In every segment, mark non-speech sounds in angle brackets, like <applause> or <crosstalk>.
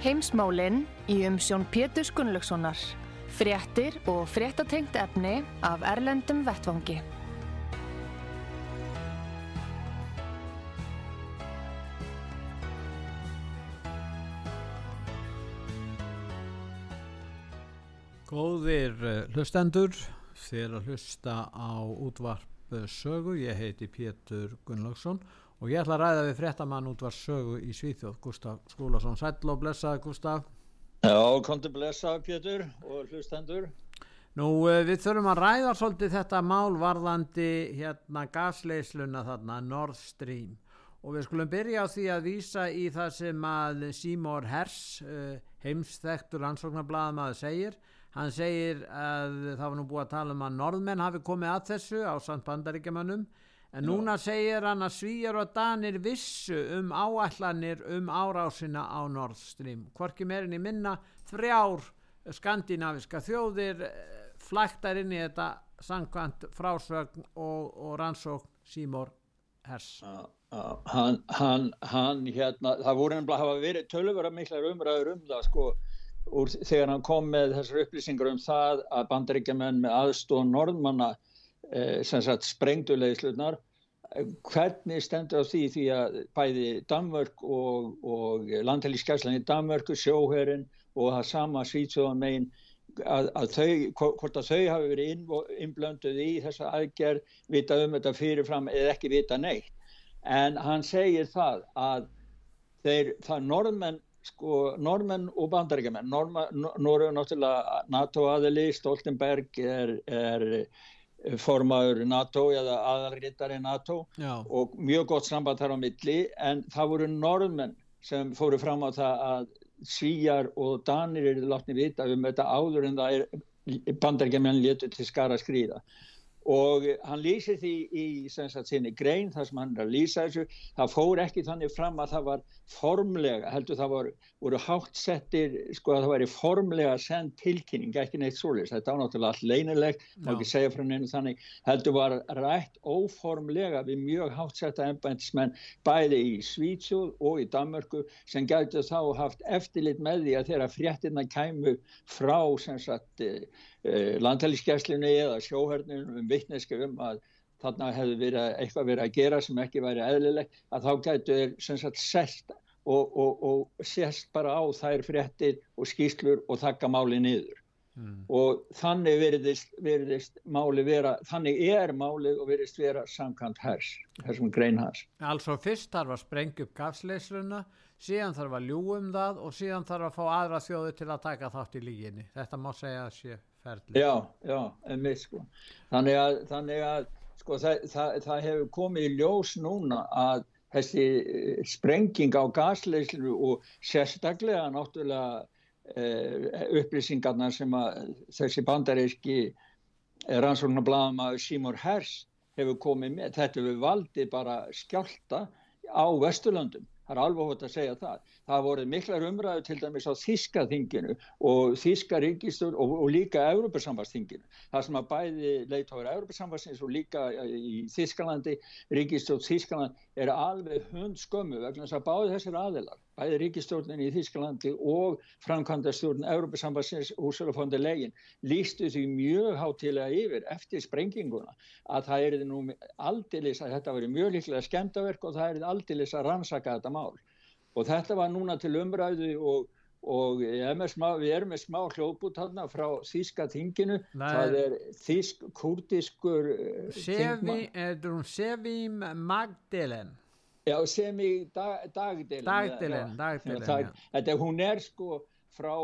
Heimsmálinn í umsjón Pétur Gunnlaugssonar. Fréttir og fréttatengt efni af Erlendum Vettvangi. Góðir eh, hlustendur, þér að hlusta á útvarp eh, sögu. Ég heiti Pétur Gunnlaugsson og ég ætla að ræða við fréttamann útvarp sögu í Svíþjóð, Gustaf Skúlason. Sætl og blessaði Gustaf. Já, konti blessaði Pétur og hlustendur. Nú eh, við þurfum að ræða svolítið þetta mál varðandi hérna gasleysluna þarna, Nord Stream. Og við skulum byrja á því að vísa í það sem að Seymour Hers, heimsþektur ansóknarbladamaður segir Hann segir að það var nú búið að tala um að norðmenn hafi komið að þessu á samt bandaríkjamannum en núna segir hann að svíjar og danir vissu um áallanir um árásina á Nord Stream. Hvorki meirinn í minna þrjár skandinaviska þjóðir flæktar inn í þetta sangkvæmt frásögn og, og rannsókn Seymour Hers. Uh, uh, hann, hann, hann, hérna, það voru nefnilega að hafa verið tölvara miklar umræður um það sko úr, þegar hann kom með þessar upplýsingar um það að bandaríkjaman með aðstóð norðmanna eh, sem sagt sprengdulegislunar hvernig stendur á því því að bæði Danmörk og, og landhelískæslan í Danmörku, sjóherin og það sama Svítsjóðan megin að, að þau, hvort að þau hafi verið innblönduð í þessa aðgerð, vita um þetta fyrirfram eða ekki vita neitt. En hann segir það að þeir, það norðmenn sko normenn og bandaríkjaman Norður er náttúrulega NATO aðili Stoltenberg er, er formaður NATO eða aðalrittari NATO Já. og mjög gott samband þar á milli en það voru normenn sem fóru fram á það að svíjar og danir eru látni vita um þetta áður en það er bandaríkjaman letur til skara skrýða og hann lýsir því í sagt, sinni grein þar sem hann er að lýsa þessu. Það fór ekki þannig fram að það var formlega, heldur það var, voru hátt settir, sko að það væri formlega send tilkynning, ekki neitt svolis þetta var náttúrulega allt leinilegt má ekki segja frá neina þannig, heldur var rætt óformlega við mjög hátt setta ennbæntismenn bæði í Svítsjóð og í Danmörku sem gætu þá haft eftirlit með því að þeirra fréttina kæmu frá sem sagt eh, landhælliskesslunni eða sjóhörnum um vittneska um að þarna hefði verið eitthvað verið að gera sem ekki væri eðlilegt að þá gætu þeir sem sagt sest og, og, og sest bara á þær fréttir og skýslur og þakka máli niður mm. og þannig veriðist, veriðist máli vera, þannig er máli og veriðist vera samkant hers, þessum grein hers. Altså fyrst þarf að sprengja upp gafsleisluna, síðan þarf að ljúum það og síðan þarf að fá aðra þjóðu til að taka þátt í líginni. Þetta má segja að sé ferli. Já, já, en mitt sko. Þannig að, þannig að sko það, það, það hefur komið í ljós núna að þessi eh, sprenging á gasleyslu og sérstaklega náttúrulega e, upplýsingarna sem að þessi bandaríski rannsóknar blaðamaður Seymour Hers hefur komið með, þetta hefur valdið bara skjálta á Vesturlandum það er alveg hótt að segja það það voru miklar umræðu til dæmis á Þíska þinginu og Þíska ríkistur og, og líka Európa-sambassþinginu það sem að bæði leitóður Európa-sambassins og líka í Þískalandi ríkistur Þískaland er alveg hund skömmu vegna þess að báði þessir aðilar bæði ríkistjórnin í Þískalandi og framkvæmdastjórnin Európa-sambassins Úrsula von der Leyen lístu því mjög hátilega yfir eftir sprenginguna að það er nú aldilis að þetta veri mjög líklega skemdaverk og það er aldilis að rannsaka þetta mál og þetta var núna til umræðu og, og smá, við erum með smá hljóðbút hérna frá Þíska þinginu Nei. það er Þísk kurdiskur eh, Sevi, Sevim Magdalen Já, sem í dag, dagdelen. Dagdelen, dagdelen, já. Þetta, hún er sko, frá,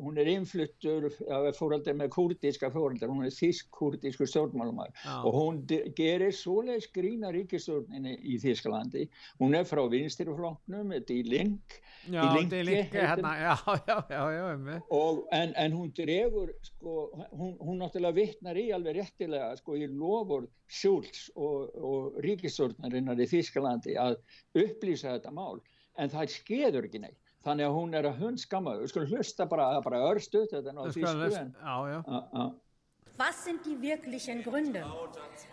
hún er innfluttur fóraldar með kurdiska fóraldar, hún er þísk-kurdisku stjórnmálumar og hún gerir svoleiðs grína ríkistjórninni í Þísklandi, hún er frá vinstirfloknum, þetta er í Link Já, þetta er Link hérna, já, <laughs> já, og, en, en hún dregur sko, hún, hún náttúrulega vittnar í alveg réttilega, sko, í lofur Schultz og, og ríkistjórnarinnar í Þísklandi að upplýsa þetta mál, en það skeður ekki neitt þannig að hún er að hundskamma við skulum hlusta bara, bara örstu þetta er náttúrulega Was sind die wirklichen Gründe?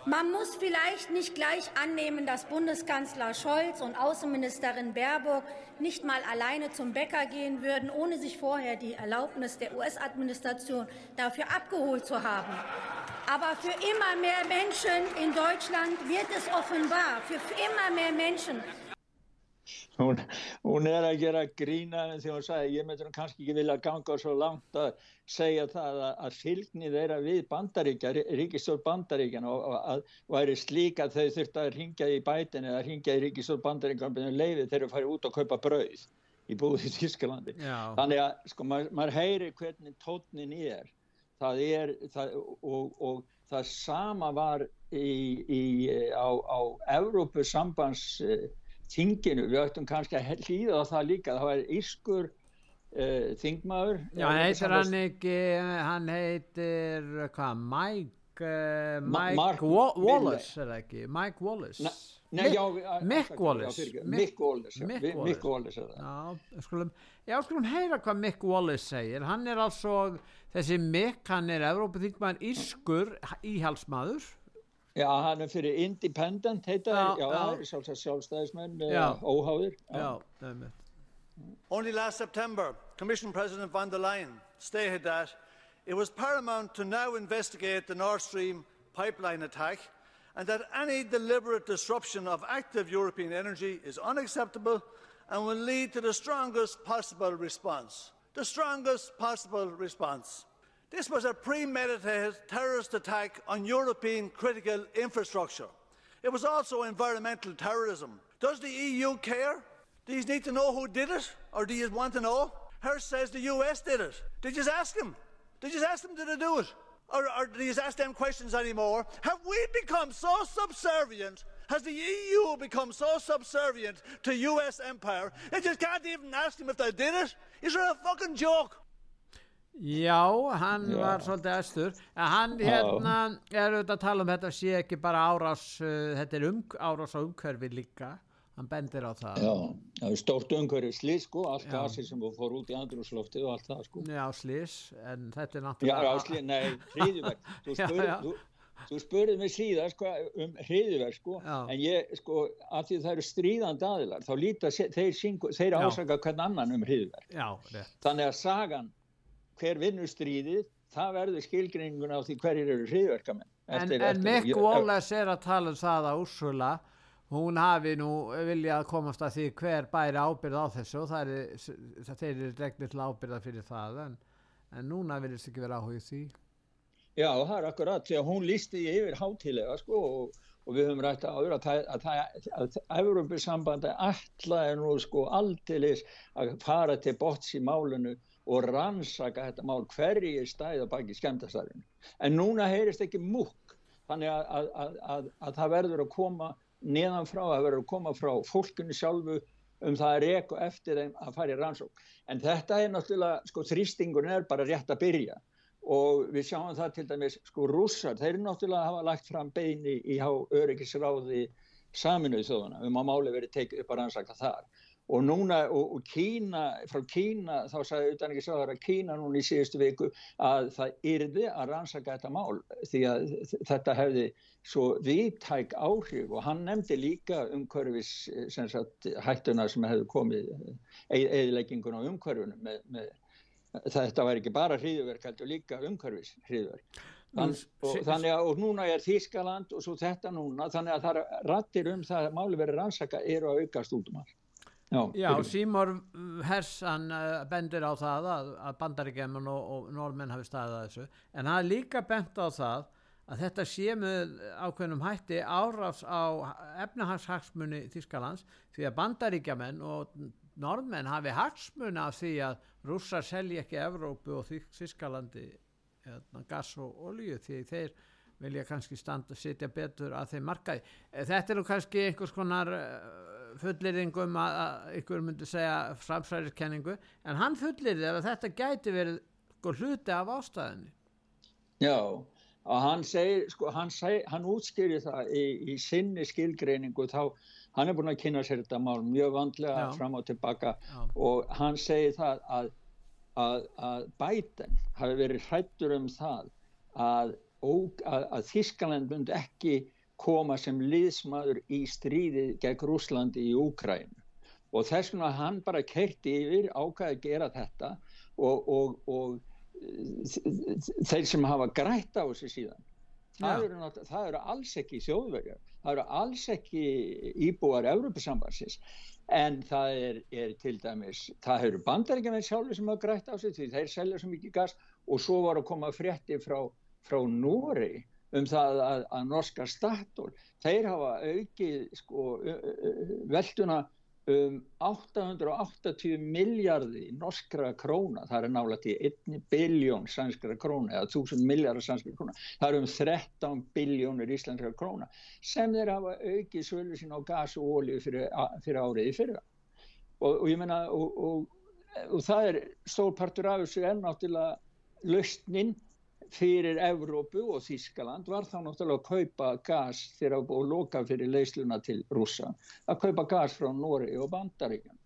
Man muss vielleicht nicht gleich annehmen, dass Bundeskanzler Scholz und Außenministerin Baerbock nicht mal alleine zum Bäcker gehen würden, ohne sich vorher die Erlaubnis der US-Administration dafür abgeholt zu haben. Aber für immer mehr Menschen in Deutschland wird es offenbar, für immer mehr Menschen Hún, hún er að gera grína en því hún sagði ég myndur kannski ekki vilja ganga svo langt að segja það að, að fylgni þeirra við bandaríkja, ríkistjórn bandaríkjan og, og að væri slík að þau þurft að ringja í bætin eða ringja í ríkistjórn bandaríkjan með leiði þegar þau farið út og kaupa brauð í búið í <laughs> Tísklandi. Þannig að sko maður, maður heyri hvernig tótnin er. Það er það, og, og það sama var í, í, á, á Evrópu sambands þinginu, við ættum kannski að hlýða það líka, það var ískur uh, þingmaður Já, heitir hann ekki, hann heitir hvað, Mike uh, Mike Mark Wa Wallace er ekki, Mike Wallace. Nei, nei, Mick, já, Mick Wallace. Já, Mick Wallace, Mick Mick Wallace. Wallace já, skulum, já, skulum heyra hvað Mick Wallace segir, hann er altså þessi Mick, hann er Evrópa þingmaður ískur íhalsmaður Já, hann er fyrir independent heita, já, já, já sjálfstæðismenn óháðir. Já, nefnir. Only last September, Commission President von der Leyen stated that it was paramount to now investigate the Nord Stream pipeline attack and that any deliberate disruption of active European energy is unacceptable and will lead to the strongest possible response. The strongest possible response. This was a premeditated terrorist attack on European critical infrastructure. It was also environmental terrorism. Does the EU care? Do you need to know who did it? Or do you want to know? Hirsch says the US did it. Did you ask him? Did you ask them did they do it? Or, or do you ask them questions anymore? Have we become so subservient? Has the EU become so subservient to US empire? They just can't even ask them if they did it? Is it a fucking joke? Já, hann Já. var svolítið æstur. En hann hérna er auðvitað að tala um þetta sé ekki bara árás uh, þetta er um, árás á umhverfi líka. Hann bendir á það. Já, það er stórt umhverfi slís sko allt gasir sem fór út í andrúslofti og allt það sko. Já, slís, en þetta er náttúrulega Já, slís, nei, hriðiverk <laughs> þú spurði Þú spurðið mig síðan sko, um hriðiverk sko, já. en ég sko af því það eru stríðandi aðilar þá líta þeir, þeir ásaka hvern annan um hriðiverk þannig að sagan hver vinnur stríðið það verður skilgringun á því hverjir eru hriðverkamenn En, en Mick Wallace er að tala um það að Úrsula hún hafi nú viljað komast að því hver bæri ábyrð á þessu og það er, þeir eru regnir til ábyrða fyrir það en, en núna viljast ekki vera áhugið því. Já, það er akkurat því að hún lísti yfir hátilega sko og, og við höfum rætt að áður að það að Európa-sambandi alltaf er nú sko aldeilis að fara til bots í málunu og rannsaka þetta mál hverji stæða baki skemmtastæðinu. En núna heyrist ekki múk, þannig að, að, að, að það verður að koma neðan frá, það verður að koma frá fólkunni sjálfu um það að reyku eftir þeim að fara í rannsók. En þetta er náttúrulega, sko þrýstingun er bara rétt að byrja og við sjáum það til dæmis, sko rússar, þeir eru náttúrulega að hafa lagt fram beini í há öryggisráði saminuð þjóðuna um að máli verið tekið upp að rannsaka þar og núna, og, og Kína, frá Kína þá sagði utan ekki sáðar að Kína núna í síðustu viku að það yrði að rannsaka þetta mál því að þetta hefði svo viðtæk áhrif. Og hann nefndi líka umhverfis sem sagt, hættuna sem hefði komið eðileggingun á umhverfunum með, með, þetta var ekki bara hriðverk heldur líka umhverfis hriðverk Þann, og, þannig að og núna er Þískaland og svo þetta núna þannig að það rattir um það að máli verið rannsaka eru að aukast út um allt Já, Já Sýmor Hersan uh, bendir á það að, að bandaríkjaman og, og normenn hafi staðið að þessu. En hann líka bent á það að þetta sé með ákveðnum hætti árás á efnahagshagsmunni Þískalands því að bandaríkjaman og norðmenn hafi hagsmuna af því að rússar selji ekki Evrópu og Þískalandi hérna, gas og olju því þeir vilja kannski standa og sitja betur að þeim markaði. Eh, þetta er nú kannski einhvers konar eh, fullirðingum að, að ykkur myndi segja framsæriskenningu en hann fullirði að þetta gæti verið sko, hluti af ástæðinni. Já, og hann segir, sko, hann, seg, hann útskýri það í, í sinni skilgreiningu þá, hann er búin að kynna sér þetta mál mjög vandlega Já. fram og tilbaka Já. og hann segir það að, að, að Biden hafi verið hrættur um það að að, að Þískaland myndi ekki koma sem liðsmaður í stríði gegn Rúslandi í Úkræn og þess vegna hann bara kerti yfir ákvæði að gera þetta og, og, og þeir sem hafa grætt á þessu síðan það eru, það eru alls ekki þjóðverjar það eru alls ekki íbúar Európa-sambansins en það er, er til dæmis það eru bandaríkjaman sjálfur sem hafa grætt á þessu því þeir selja svo mikið gas og svo var að koma frétti frá frá Nóri um það að, að norska Statoil, þeir hafa aukið sko, velduna um 880 miljardi norskra króna, það er nála til 1 biljón sænskra króna eða 1000 miljardar sænskra króna, það er um 13 biljónur íslenskra króna sem þeir hafa aukið svölu sín á gas og ólíu fyrir, fyrir árið í fyrra. Og, og ég menna og, og, og það er stórpartur af þessu ennáttúrulega lausnin fyrir Evrópu og Þískaland var þá náttúrulega að kaupa gas þegar og loka fyrir leysluna til rúsa að kaupa gas frá Nóri og Bandaríkjan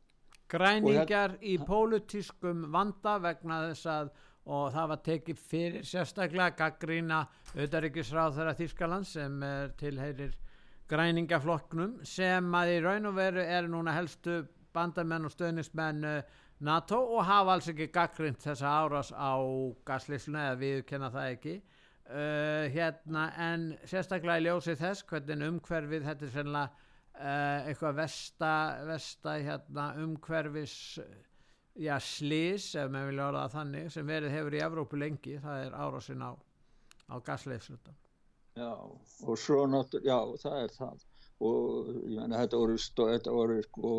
Græningar í pólutískum vanda vegna þess að og það var tekið fyrir sérstaklega gaggrína auðaríkisráð þeirra Þískaland sem er tilheyrir græningaflokknum sem að í raun og veru er núna helstu bandamenn og stöðnismenn NATO og hafa alls ekki gaggrind þessa árás á gaslísluna eða við kenna það ekki. Uh, hérna en sérstaklega í ljósi þess hvernig umhverfið þetta er sennilega uh, eitthvað vesta, hérna, umhverfis já slís ef maður vilja orða þannig sem verið hefur í Evrópu lengi það er árásin á, á gaslísluna Já og svo náttúrulega já það er það og menna þetta voru, þetta voru sko,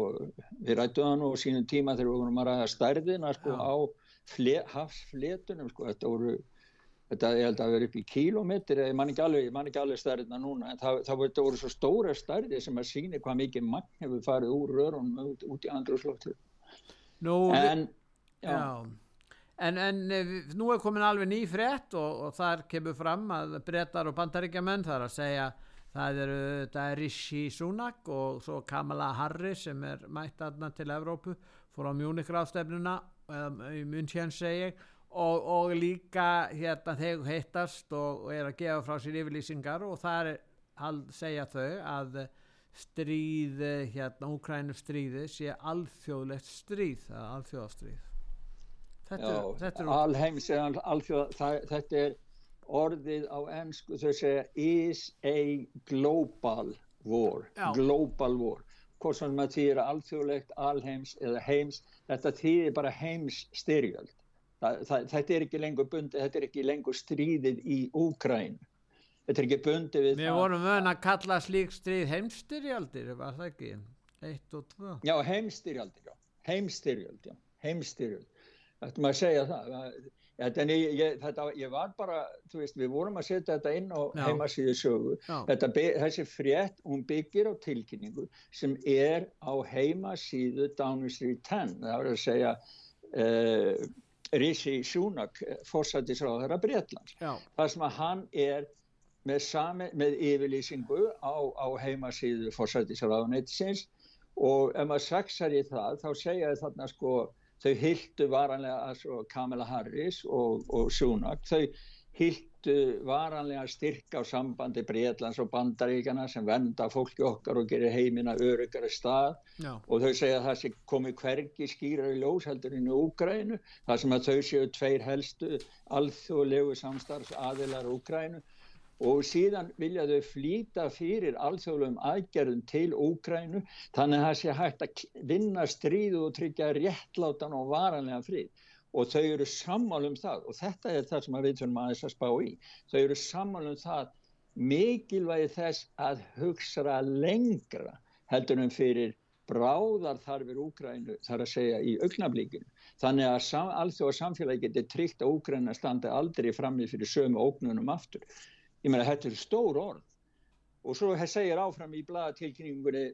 við rættum það nú á sínum tíma þegar við vorum að ræða stærðina sko, á fle, hafsfletunum sko, þetta voru þetta ég held að vera upp í kílometri ég man ekki alveg, alveg stærðina núna en það, það voru svo stóra stærði sem að síni hvað mikið mann hefur farið úr rörunum út, út í andrúslóttu en já, já. En, en eh, nú er komin alveg ný frétt og, og þar kemur fram að brettar og bandaríkjaman þar að segja það eru þetta er Rishi Sunak og svo Kamala Harris sem er mætt aðna til Evrópu fór á mjúnikráðstefnuna um, í München segi og, og líka hérna þeir heittast og, og er að gefa frá sér yfirlýsingar og það er að segja þau að stríð hérna Úkrænu stríði sé alþjóðlegt stríð alþjóðastríð. Þetta, þetta er alþjóð, það, þetta er orðið á ennsku þau segja is a global war Já. global war. Hvort sem maður þýðir alþjóðlegt, alheims eða heims, þetta þýðir bara heims styrjöld þetta er ekki lengur bundi, þetta er ekki lengur stríðið í Úkræn þetta er ekki bundi við Við vorum vöna að kalla slík stríð heimstyrjaldir, var það ekki? Eitt og tvö. Já, heimstyrjaldir, já, heimstyrjöld já, heimstyrjöld, þetta maður segja það Ja, ég, ég, þetta, ég var bara, þú veist, við vorum að setja þetta inn á heimasíðu sögu. Þetta, þessi frétt, hún byggir á tilkynningu sem er á heimasíðu Downing Street 10. Það var að segja uh, Rishi Sunak, fórsættisráðara Breitlands. Það sem að hann er með, sami, með yfirlýsingu á, á heimasíðu fórsættisráðunetsins og ef maður saksar í það, þá segja þarna sko þau hildu varanlega Kamala Harris og, og Sunak. Þau hildu varanlega styrka á sambandi Breitlands og Bandaríkjana sem venda fólki okkar og gerir heimina örugari stað. Já. og þau segja að það sé komið hvergi skýrar í ljósheldur inn í Úgrænu þar sem að þau séu tveir helstu alþjóðlegu samstarfs aðilar Úgrænu og síðan vilja þau flýta fyrir alþjóðlegum aðgerðum til Úkrænu þannig að það sé hægt að vinna stríðu og tryggja réttlátan og varanlega frið og þau eru sammálum það og þetta er það sem við þurfum aðeins að spá í þau eru sammálum það mikilvægi þess að hugsa lengra heldur en fyrir bráðar þarfir Úkrænu þar að segja í augnablíkinu. Þannig að sam, alþjóða samfélagi getur tryggt að Úkræna standa aldrei frammi fyrir sömu ógnunum aftur. Ég meina þetta er stór orð og svo segir áfram í bladatilkynningunni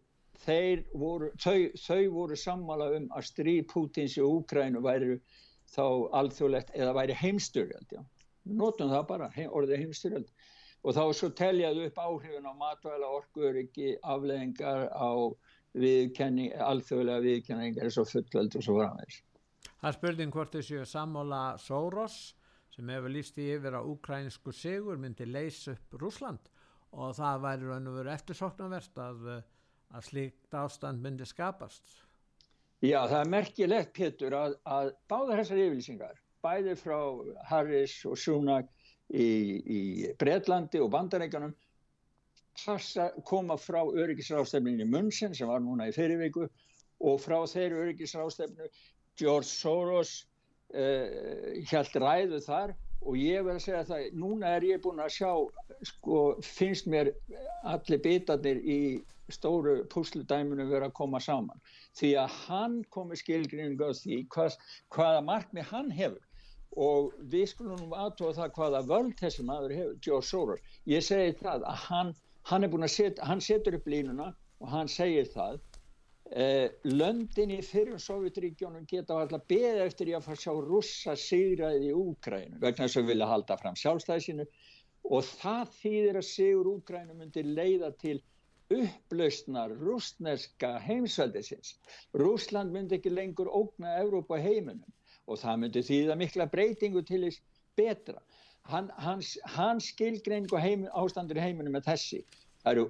þau, þau voru sammála um að stríð Pútins í Úkrænu væri þá alþjóðlegt eða væri heimstyrjöld. Notum það bara, orðið heimstyrjöld. Og þá svo teljaðu upp áhrifin á matvæla, orkuöryggi, afleðingar á viðkenning, alþjóðlega viðkenningar eins og fullveld og svo framvegs. Það spurning hvort þessu sammála Soros sem hefur líst í yfir á ukrænsku sigur myndi leysa upp Rúsland og það væri raun og veru eftirsoknaverst að, að slíkt ástand myndi skapast. Já, það er merkilegt, Pétur, að, að báða þessar yfirlýsingar, bæði frá Harris og Sunak í, í Breitlandi og Bandarækjanum, koma frá öryggisrástefninni Munsen sem var núna í fyrirvíku og frá þeirri öryggisrástefnu George Soros held ræðu þar og ég verð að segja það, núna er ég búin að sjá, sko, finnst mér allir bitarnir í stóru pusludæminu verið að koma saman. Því að hann komi skilgrinningu á því hvað, hvaða markmi hann hefur og við skulum nú aðtóða það hvaða völd þessi maður hefur, George Soros. Ég segi það að hann, hann setja, hann setur upp línuna og hann segir það Eh, löndin í fyrir Sovjetríkjónum geta alltaf beða eftir að fara að sjá russa sigraðið í Úkrænu vegna þess að vilja halda fram sjálfstæðisinu og það þýðir að sigur Úkrænu myndir leiða til upplausnar rúsneska heimsveldisins. Rúsland myndi ekki lengur ógna Evrópa heiminum og það myndi þýða mikla breytingu til þess betra. Hann, hans, hans skilgrein og heimin, ástandur í heiminum er þessi. Er,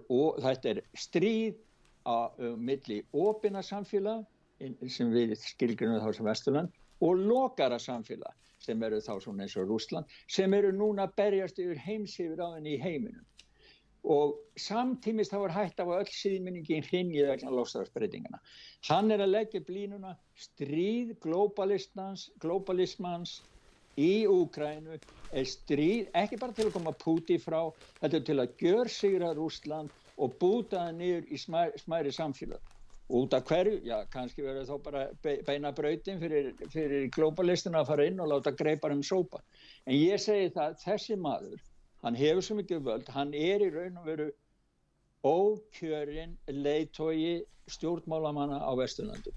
þetta er stríð á milli óbina samfélag sem við skilgjum þá sem Vesturland og lokara samfélag sem eru þá svona eins og Rúsland sem eru núna að berjast yfir heimsifir á henni í heiminum og samtímist þá er hægt af að öll síðminningin hringi vegna lofstafsbreytingana. Hann er að leggja blínuna stríð globalismans í Úkrænu er stríð ekki bara til að koma Puti frá, þetta er til að gjör sigra Rúsland og bútaði niður í smæri, smæri samfélag. Út af hverju? Já, kannski verður þá bara beina brautin fyrir, fyrir globalistina að fara inn og láta greipar um sópa. En ég segi það, þessi maður, hann hefur svo mikið völd, hann er í raun og veru ókjörinn leiðtogi stjórnmálamanna á Vesturlandu.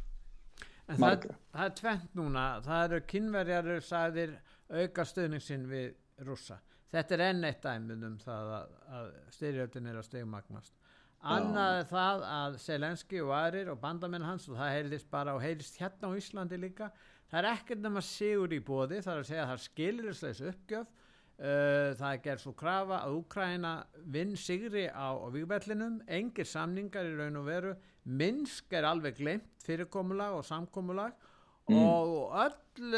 Það, það er tvent núna, það eru kynverjar sagðir auka stöðningsinn við rúsa þetta er enn eitt dæmið um það að, að styrjöldin er að stegmagnast annað er það að Selenski og aðrir og bandamenn hans og það heyrðist bara og heyrðist hérna á Íslandi líka það er ekkert nema sigur í bóði það er að segja að það er skilirisleis uppgjöf. Uh, það er gerð svo krafa að Úkræna vinn sigri á, á výgvellinum, engir samningar í raun og veru, Minsk er alveg glemt fyrirkomulag og samkomulag Mm. og öll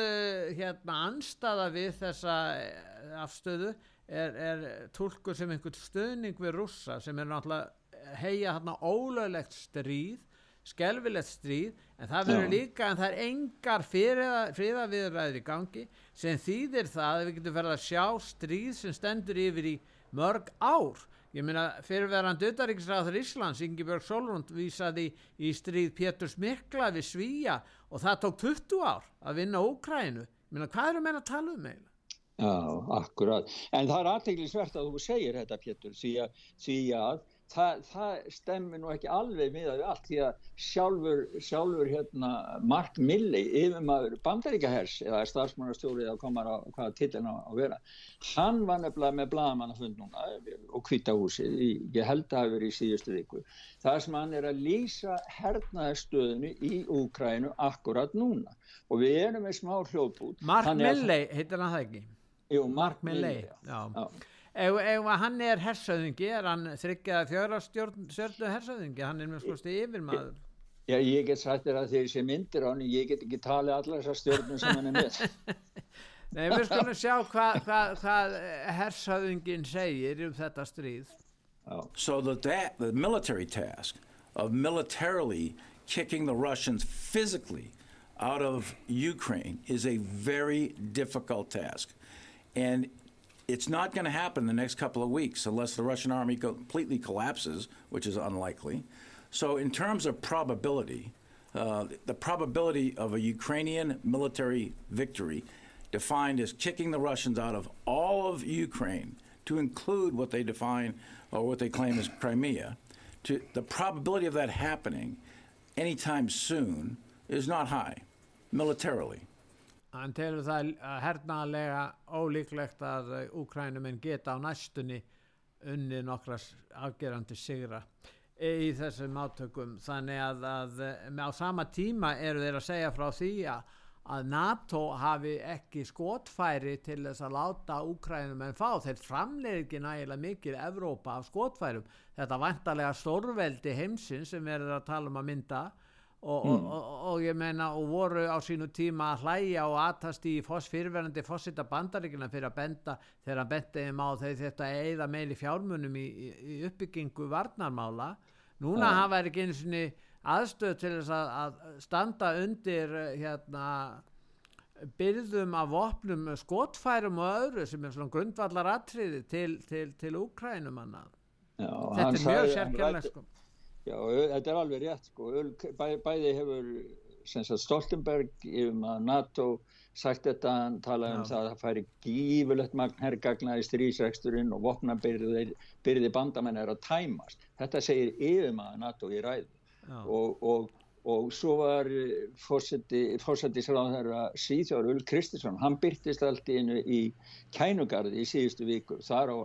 hérna anstaða við þessa eh, afstöðu er, er tólkur sem einhvern stöðning við rússa sem er náttúrulega heia hérna ólöglegt stríð skelvilegt stríð en það verður líka en það er engar fríðaviðræðir í gangi sem þýðir það að við getum verið að sjá stríð sem stendur yfir í mörg ár Ég meina fyrirverðandi auðaríkisræður Íslands, Ingeborg Solrund, vísaði í stríð Péturs Mikla við Svíja og það tók 20 ár að vinna Ókrænu. Ég meina hvað eru meina að tala um eiginlega? Já, akkurat. En það er aðteglisvert að þú segir þetta Pétur því að það, það stemmi nú ekki alveg miðað við allt því að sjálfur, sjálfur hérna, Mark Milley yfirmaður bandaríkahers eða starfsmannastjórið að koma á hvaða tillin á vera hann var nefnilega með blagamannafund núna og kvítahúsið, ég held að það hefur verið í síðustu viku það sem hann er að lýsa hernaðarstöðinu í Úkrænu akkurat núna og við erum með smá hljóðbút Mark Milley, heitir hann það ekki? Jú, Mark, Mark Milley, Milley já. Já. Ef, ef hann er hersauðingi, er hann þryggjaða fjöra stjórnu hersauðingi, hann er með skoðstu yfirmaður. Já, ég get sagt þér að þegar ég sé myndir á hann, ég get ekki talið allar þessar stjórnum sem hann er með. <laughs> Nei, við skulum sjá hvað hva, hva hersauðingin segir um þetta stríð. So the, the military task of militarily kicking the Russians physically out of Ukraine is a very difficult task. And it's not going to happen in the next couple of weeks unless the Russian army completely collapses, which is unlikely. So, in terms of probability, uh, the probability of a Ukrainian military victory, defined as kicking the Russians out of all of Ukraine, to include what they define or what they claim as Crimea, to the probability of that happening anytime soon is not high militarily. Hann telur það uh, hernaðlega ólíklegt að Úkrænumenn geta á næstunni unni nokkras afgerandi sigra í þessum átökum. Þannig að, að á sama tíma eru þeir að segja frá því að, NATO hafi ekki skotfæri til þess að láta Úkrænum en fá. Þeir framleir ekki nægilega mikið Evrópa af skotfærum. Þetta vantarlega stórveldi heimsins sem verður að tala um að mynda og, mm. og, og, og ég meina og voru á sínu tíma að hlæja og aðtast í foss, fyrirverandi fósita bandaríkina fyrir að benda þegar að benda um á þeir þetta eða meili fjármunum í, í, í uppbyggingu varnarmála núna ja. hafa ekki einu svoni aðstöð til þess að, að standa undir hérna byrðum af vopnum skotfærum og öðru sem er svona grundvallar atriði til, til, til Úkrænumanna þetta er mjög sérkjörlega sko Já, þetta er alveg rétt sko. Bæ, bæði hefur sagt, Stoltenberg um að NATO sagt þetta, hann talaði um það að það færi gífurlegt magn herrgagna í strísreksturinn og vopnabyrði bandamenn er að tæmast. Þetta segir yfirmaður NATO í ræðu og, og, og svo var fórsættisráðherra Svíþjóður Ull Kristinsson, hann byrtist allt í, í kænugarði í síðustu vikur þar á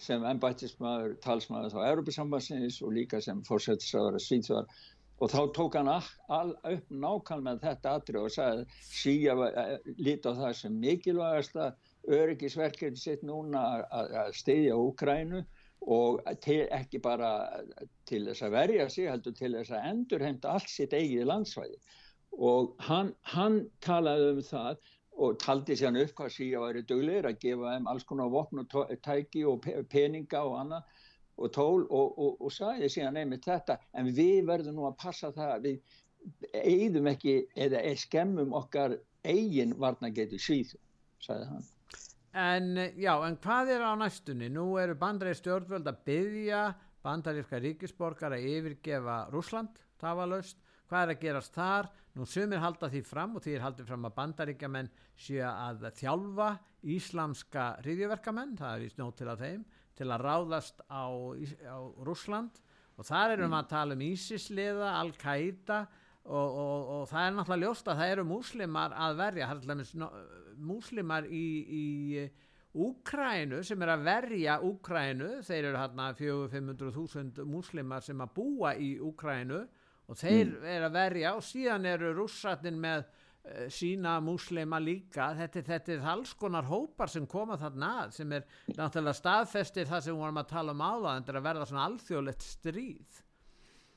sem ennbættismæður, talsmæður þá Európa-sambansins og líka sem fórsættisraður að Svíþjóðar. Og þá tók hann all upp nákvæm með þetta atrið og sagði síja eh, lítið á það sem mikilvægasta öryggisverkefni sitt núna að steyðja Úkrænu og til, ekki bara til þess að verja sig heldur til þess að endurheimta allt sitt eigið landsvæði. Og hann, hann talaði um það og taldi sér hann upp hvað síðan væri döglegir að gefa þeim alls konar vopn og tæki og peninga og annað og tól og, og, og sagði síðan einmitt þetta en við verðum nú að passa það að við eigðum ekki eða skemmum okkar eigin varnagetu síð, sagði hann. En já, en hvað er á næstunni? Nú eru bandaríð stjórnvöld að byggja bandaríska ríkisborgar að yfirgefa Rúsland, það var löst hvað er að gerast þar? Nú sumir halda því fram og því er haldið fram að bandaríkjaman séu að þjálfa íslamska hriðjöverkamenn það er í snót til að þeim til að ráðast á, á Rúsland og þar erum við mm. að tala um Ísisliða, Al-Qaida og, og, og það er náttúrulega ljóst að það eru múslimar að verja. Er múslimar í, í Úkrænu sem er að verja Úkrænu, þeir eru hérna 400-500.000 múslimar sem að búa í Úkrænu og þeir mm. er að verja og síðan eru rússatinn með uh, sína múslima líka. Þetta, þetta er alls konar hópar sem koma þarna að sem er náttúrulega staðfestir það sem við vorum að tala um áða en þetta er að verða svona alþjóðlegt stríð.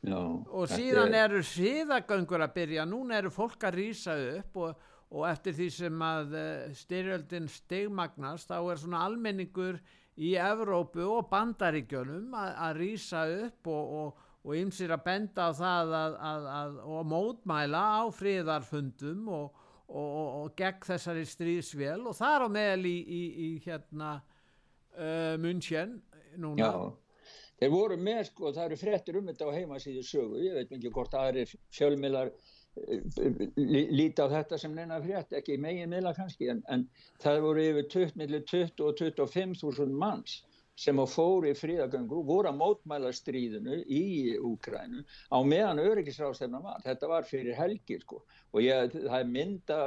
Já, og síðan er... eru síðagöngur að byrja. Núna eru fólk að rýsa upp og, og eftir því sem að uh, styrjöldin stegmagnast þá er svona almenningur í Evrópu og bandaríkjönum að, að rýsa upp og, og og ymsir að benda á það að, að, að, og mótmæla á fríðarfundum og, og, og, og gegn þessari stríðsvél og þar á meðal í, í, í hérna uh, München núna. Já, þeir voru með sko, það eru frettir um þetta á heimasíðu sögu, ég veit ekki hvort aðri fjölmilar uh, líti á þetta sem neina frétt, ekki megin miðla kannski, en, en það voru yfir 20, 20 og 25 þúsund manns sem að fóri fríðagöngu voru að mótmæla stríðinu í Úkrænu á meðan öryggisráðstefna var. Þetta var fyrir helgir sko og ég, það er mynda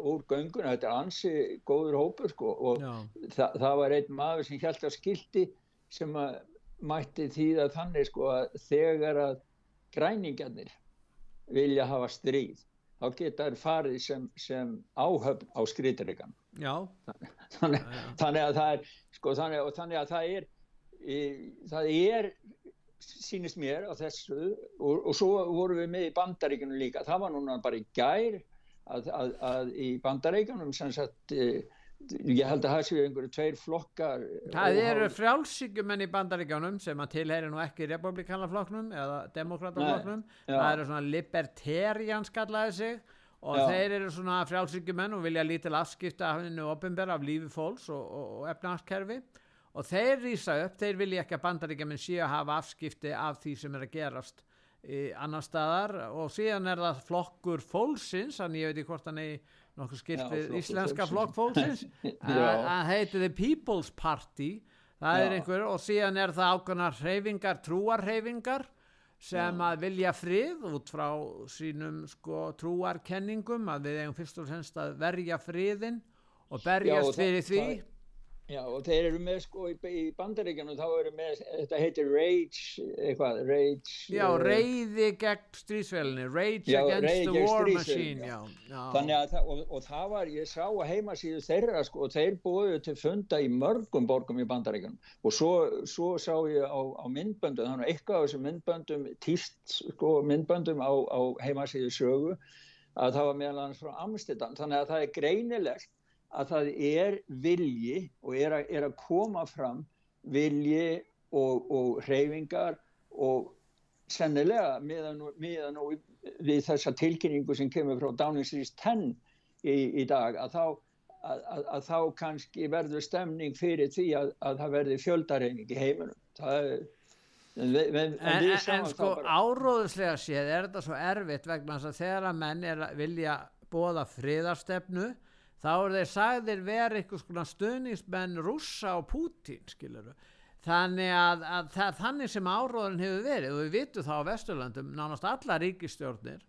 úr gönguna, þetta er ansi góður hópur sko og þa það var einn maður sem held að skildi sem að mætti þýða þannig sko að þegar að græningarnir vilja hafa stríð þá geta þær farið sem, sem áhöfn á skriðrikan. Þannig, þannig að það er sko þannig, þannig að það er e, það er sínist mér á þessu og, og svo vorum við með í bandaríkunum líka. Það var núna bara í gær að, að, að í bandaríkunum sem sagt e, ég held að það séu einhverju tveir flokkar það eru frjálsíkumenn í bandaríkjánum sem að tilheyri nú ekki republikanaflokknum eða demokrataflokknum það eru svona libertarians kallaði sig og Já. þeir eru svona frjálsíkjumenn og vilja lítil afskipta af hennu ofinbæra af lífi fólks og, og, og efnarskerfi og þeir rýsa upp, þeir vilja ekki að bandaríkjumenn sé að hafa afskipti af því sem er að gerast annar staðar. Og síðan er það flokkur fólksins, þannig ég veit ekki hvort hann er nokkuð skilt við íslenska flokk fólksins. <laughs> Að heiti The People's Party það Já. er einhver. Og síðan er það ákveðnar hreyfingar, trúarhreyfingar sem að vilja frið út frá sínum sko trúarkenningum að við eigum fyrst og fremst að verja friðin og berjast Já, og fyrir því. það, Já og þeir eru með sko í, í bandaríkjunum þá eru með, þetta heitir rage eitthvað, rage Já, uh, reyði gegn strísvelinni rage já, against the war machine já. Já. Þannig að það, og, og það var ég sá að heimasíðu þeirra sko og þeir búið til funda í mörgum borgum í bandaríkjunum og svo, svo sá ég á, á myndböndum, þannig að eitthvað af þessum myndböndum týst sko myndböndum á, á heimasíðu sögu að það var meðal annars frá Amsterdam, þannig að það er greinilegt að það er vilji og er að, er að koma fram vilji og, og hreyfingar og sennilega meðan, meðan við þessa tilkynningu sem kemur frá Downing Street 10 í, í dag að þá, að, að þá kannski verður stemning fyrir því að það verður fjöldarreining í heiminum. Það er En, en, en, en sko bara... áróðuslega séð er þetta svo erfitt vegna að þegar að menn er að vilja bóða friðarstefnu þá er þeir sagðir verið eitthvað svona stöðningsmenn rússa og Pútín skiluru þannig að, að það, þannig sem áróðin hefur verið og við vitum þá á Vesturlandum nánast alla ríkistjórnir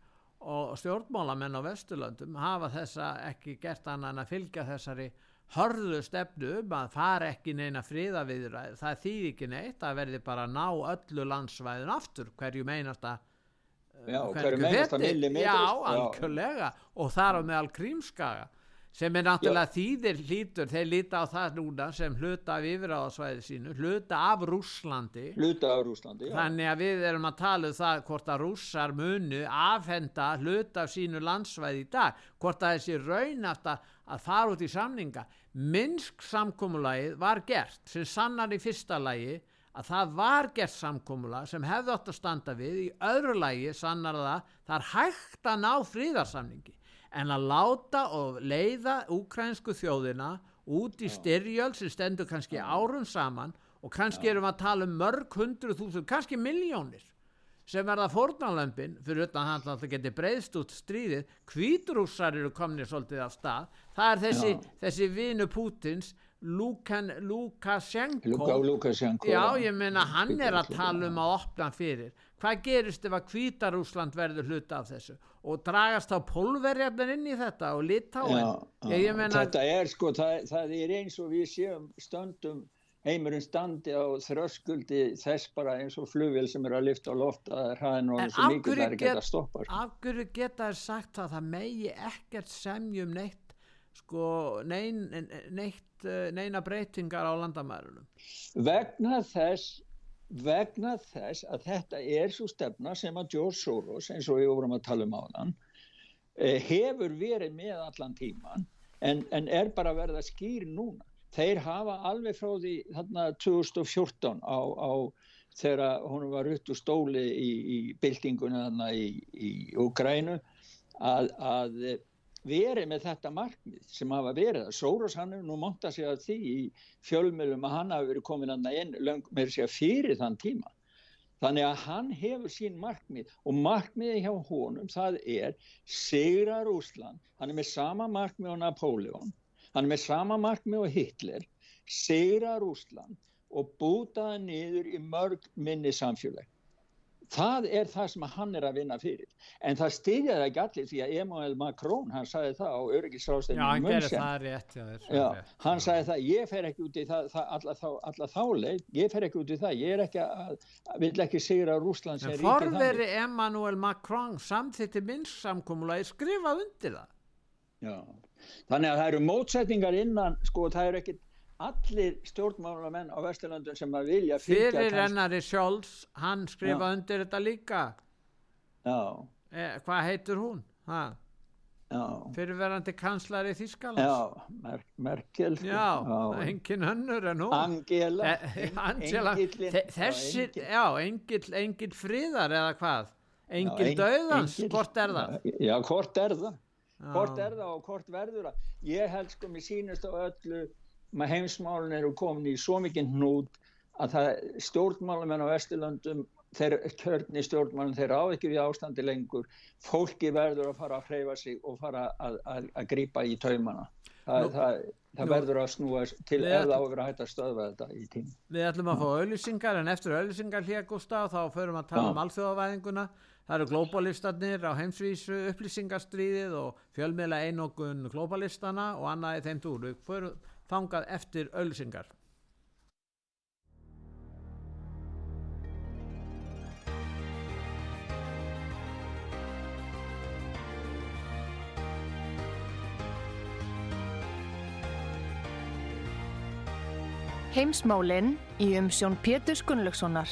og stjórnmálamenn á Vesturlandum hafa þessa ekki gert annað en að fylgja þessari hörðu stefnu um að fara ekki neina fríða við það þýð ekki neitt að verði bara að ná öllu landsvæðin aftur hverju meinasta Já, hverju meinasta milli Já, algjörlega. Og þar á meðal krímskaga sem er náttúrulega Já. þýðir hlítur þeir líta á það núna sem hluta af yfiráðsvæði sínu, hluta af Rúslandi hluta af Rúslandi já. þannig að við erum að tala um það hvort að rússar munu afhenda hluta af sínu landsvæði í dag hvort að þessi raunast að fara út í samninga Minsk samkómulagið var gert sem sannar í fyrsta lagi að það var gert samkómula sem hefði átt að standa við í öðru lagi sannar það það er hægt að ná fríðarsamningi en að láta og leiða úkrænsku þjóðina út í styrjöld sem stendur kannski árum saman og kannski erum við að tala um mörg hundru þúsund, kannski miljónir sem verða fórnalömpin fyrir utan hann að það geti breyðst út stríðið, kvíturússar eru komnið svolítið af stað, það er þessi, þessi vinu Pútins Lukan, Lukashenko. Luka, Lukashenko já ég meina hann er að tala um að opna fyrir hvað gerist ef að Kvítarúsland verður hluta af þessu? Og dragast á pólverjarnar inn í þetta og litáin þetta er sko það, það er eins og við séum stöndum heimurinn standi á þröskuldi þess bara eins og flugvél sem er að lifta á loft að hraðin og eins og mikið það er ekki að stoppa sko. af hverju geta þær sagt að það megi ekkert semjum neitt sko nein, neitt eh, neina breytingar á landamærunum. Vegna þess vegna þess að þetta er svo stefna sem að George Soros eins og við vorum að tala um á þann eh, hefur verið með allan tíman en, en er bara að skýr núna. Þeir hafa alveg frá því þarna 2014 á, á þegar hún var rutt úr stóli í, í byltingunni þarna í, í Ukrænu að, að verið með þetta markmið sem hafa verið að Sóros hann hefur nú monta sig að því í fjölmjölum að hann hafi verið komin að með sig að fyrir þann tíma. Þannig að hann hefur sín markmið og markmiði hjá honum það er Sigra Rúsland hann er með sama markmið á Napoleon hann er með sama markmið á Hitler. Sigra Rúsland og bútaða niður í mörg minni samfélag það er það sem hann er að vinna fyrir. En það styrjaði ekki allir því að Emmanuel Macron, hann sagði það á öryggisráðstæðinu hann gerir það rétt, já, já, hann sagði það, ég fer ekki út í það, það alla, þá, alla þáleið, ég fer ekki út í það ég er ekki að, vil ekki sigra Rúslands en forveri Emmanuel Macron samþitti minnsamkomulagi skrifað undir það. Já, þannig að það eru mótsetningar innan, sko það eru ekkit allir stjórnmálamenn á Vesturlandun sem að vilja fyrir ennari Scholz hann skrifa já. undir þetta líka. Eh, hvað heitur hún? Fyrirverandi kanslari Þískalands já, Mer Merkel. Engin önnur en hún. Angela, e Angela. Þessir, já, engil, engil fríðar eða hvað? Engil já, döðans, engil, hvort er það? Já, hvort er það? Hvort er það og hvort verður það? Ég held sko mér sínist á öllu heimsmálun eru komin í svo mikið hnút að það stjórnmálum en á Vesturlandum þeir kjörni stjórnmann þeir á ekki við ástandi lengur fólki verður að fara að hreyfa sig og fara að, að, að grípa í taumana það, það, það verður að snúa til eða á að vera hægt að stöðva þetta í tím Við ætlum að fá auðlýsingar en eftir auðlýsingar hér Gustaf þá förum að tala Já. um alþjóðavæðinguna. Það eru globalistarnir á heimsvísu, upplýsingarstríðið og fjölmiðla einokun globalistana og annað í þeim túr. Við förum þangað eftir auðlýsingar. Heimsmálinn í umsjón Pétur Gunnlaugssonar.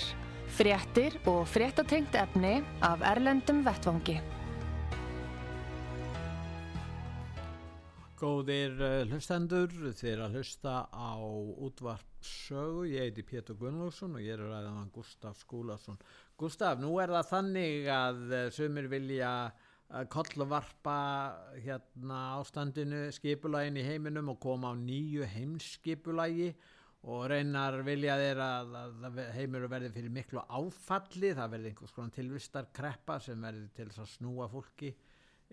Fréttir og fréttatengt efni af Erlendum Vettvangi. Góðir uh, hlustendur, þið er að hlusta á útvarpsögu, ég heiti Pétur Gunnlaugsson og ég er að ræða hann Gustaf Skúlason. Gustaf, nú er það þannig að uh, sumir vilja uh, kollvarpa hérna ástandinu, skipulagin í heiminum og koma á nýju heimskipulagi og reynar vilja þeir að, að, heimur verði fyrir miklu áfalli, það verði einhvers konar tilvistar kreppa sem verði til að snúa fólki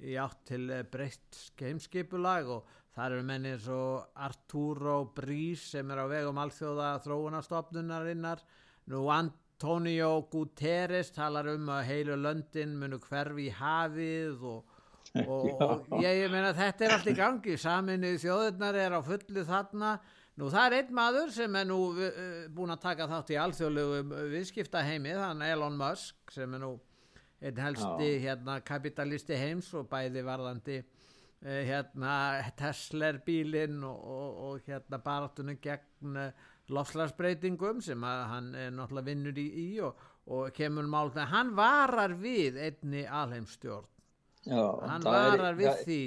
í átt til eh, breytt heimskipulag og þar eru menni eins og Arturo Brís sem er á vegum alþjóða þróunarstofnunarinnar nú Antonio Guterres talar um að heilu löndin munu hverfi hafið og, <laughs> og, og ég, ég meina þetta er allt í gangi saminuð þjóðurnar er á fullu þarna. Nú það er einn maður sem er nú uh, búin að taka þátt í alþjóðlegu viðskiptaheimi, þann Elon Musk sem er nú einn helsti hérna, kapitalisti heims og bæði varðandi uh, hérna, Tesla bílinn og, og, og hérna baráttunum gegn uh, lofslagsbreytingum sem að hann er náttúrulega vinnur í, í og, og kemur mál þegar hann varar við einni alheimstjórn. Já, Hann það er- varar við já, því.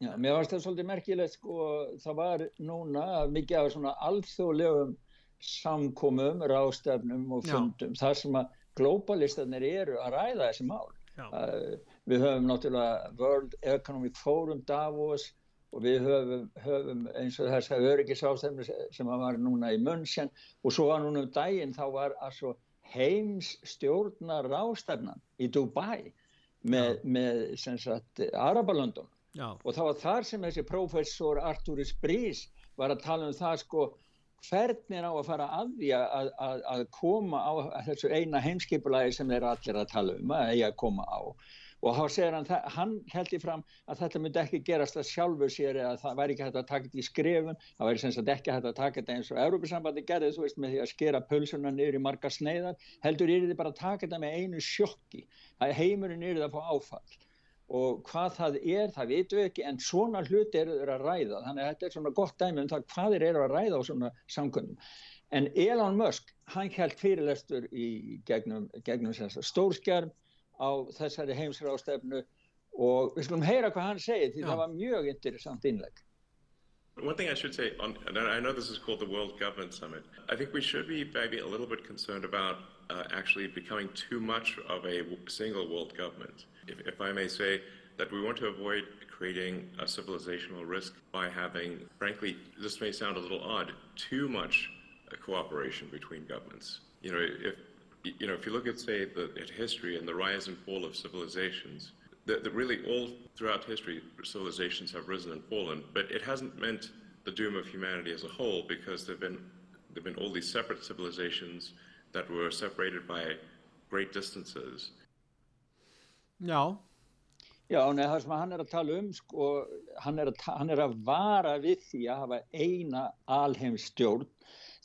Já, mér varst það svolítið merkilegt sko, það var núna mikið af svona alþjóðlegum samkomum, rástefnum og Já. fundum, þar sem að globalistarnir eru að ræða þessi mál. Uh, við höfum náttúrulega World Economic Forum Davos og við höfum, höfum eins og þess að öryggisástefnu sem var núna í München. Og svo var núna um daginn þá var altså heims stjórnar rástefnan í Dubai með, með sem sagt Arabalöndum Já, og það var þar sem þessi prófessor Arturis Brís var að tala um það sko hvernig á að fara að því að, að, að koma á þessu eina heimskipulagi sem þeir allir að tala um að eigi að koma á? Og þá segir hann, hann held í fram að þetta myndi ekki gerast að sjálfu sér eða það væri ekki hægt að taka þetta í skrefum. Það væri sem sagt ekki hægt að taka þetta eins og Európusambandi gerði þú veist með því að skera pulsuna niður í marga sneiðar. Heldur er þið bara að taka þetta með einu sjokki að heimurinn er það að fá áfall og hvað það er, það vitum við ekki en svona hluti eru þeir að ræða. Þannig að þetta er svona gott dæmi um það hvað þeir eru að ræða á svona samkundum. En Elon Musk, hann held fyrirlestur í gegnum, gegnum stórskjarm á þessari heimsrástefnu og við skulum heyra hvað hann segir því Já. það var mjög interessant innlegg One thing I should say, on, and I know this is called the World Government Summit. I think we should be maybe a little bit concerned about uh, actually becoming too much of a single world government. If, if I may say, that we want to avoid creating a civilizational risk by having, frankly, this may sound a little odd, too much uh, cooperation between governments. You know, if you know, if you look at say the at history and the rise and fall of civilizations, that, that really all throughout history civilizations have risen and fallen, but it hasn't meant the doom of humanity as a whole because there've been there've been all these separate civilizations that were separated by great distances. já, Já, nei, það sem hann er að tala um, sko, hann er, að, hann er að vara við því að hafa eina alheimstjórn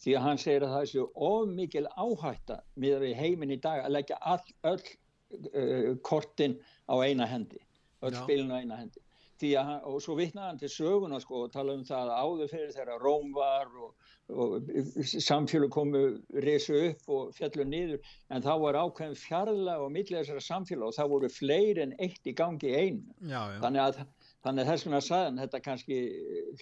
því að hann segir að það sé of mikil áhætta miðað við heiminn í dag að leggja all, öll uh, kortin á eina hendi, öll spilin á eina hendi. Hann- og svo vitnaði hann til söguna sko og tala um það að áður fyrir þegar Róm var og, og samfélag komu resu upp og fjallu niður en þá var ákveðin fjarlag og milli þessara samfélag og það voru fleiri en eitt í gangi einu. já, já. Þannig að þannig að þess vegna sagði hann þetta kannski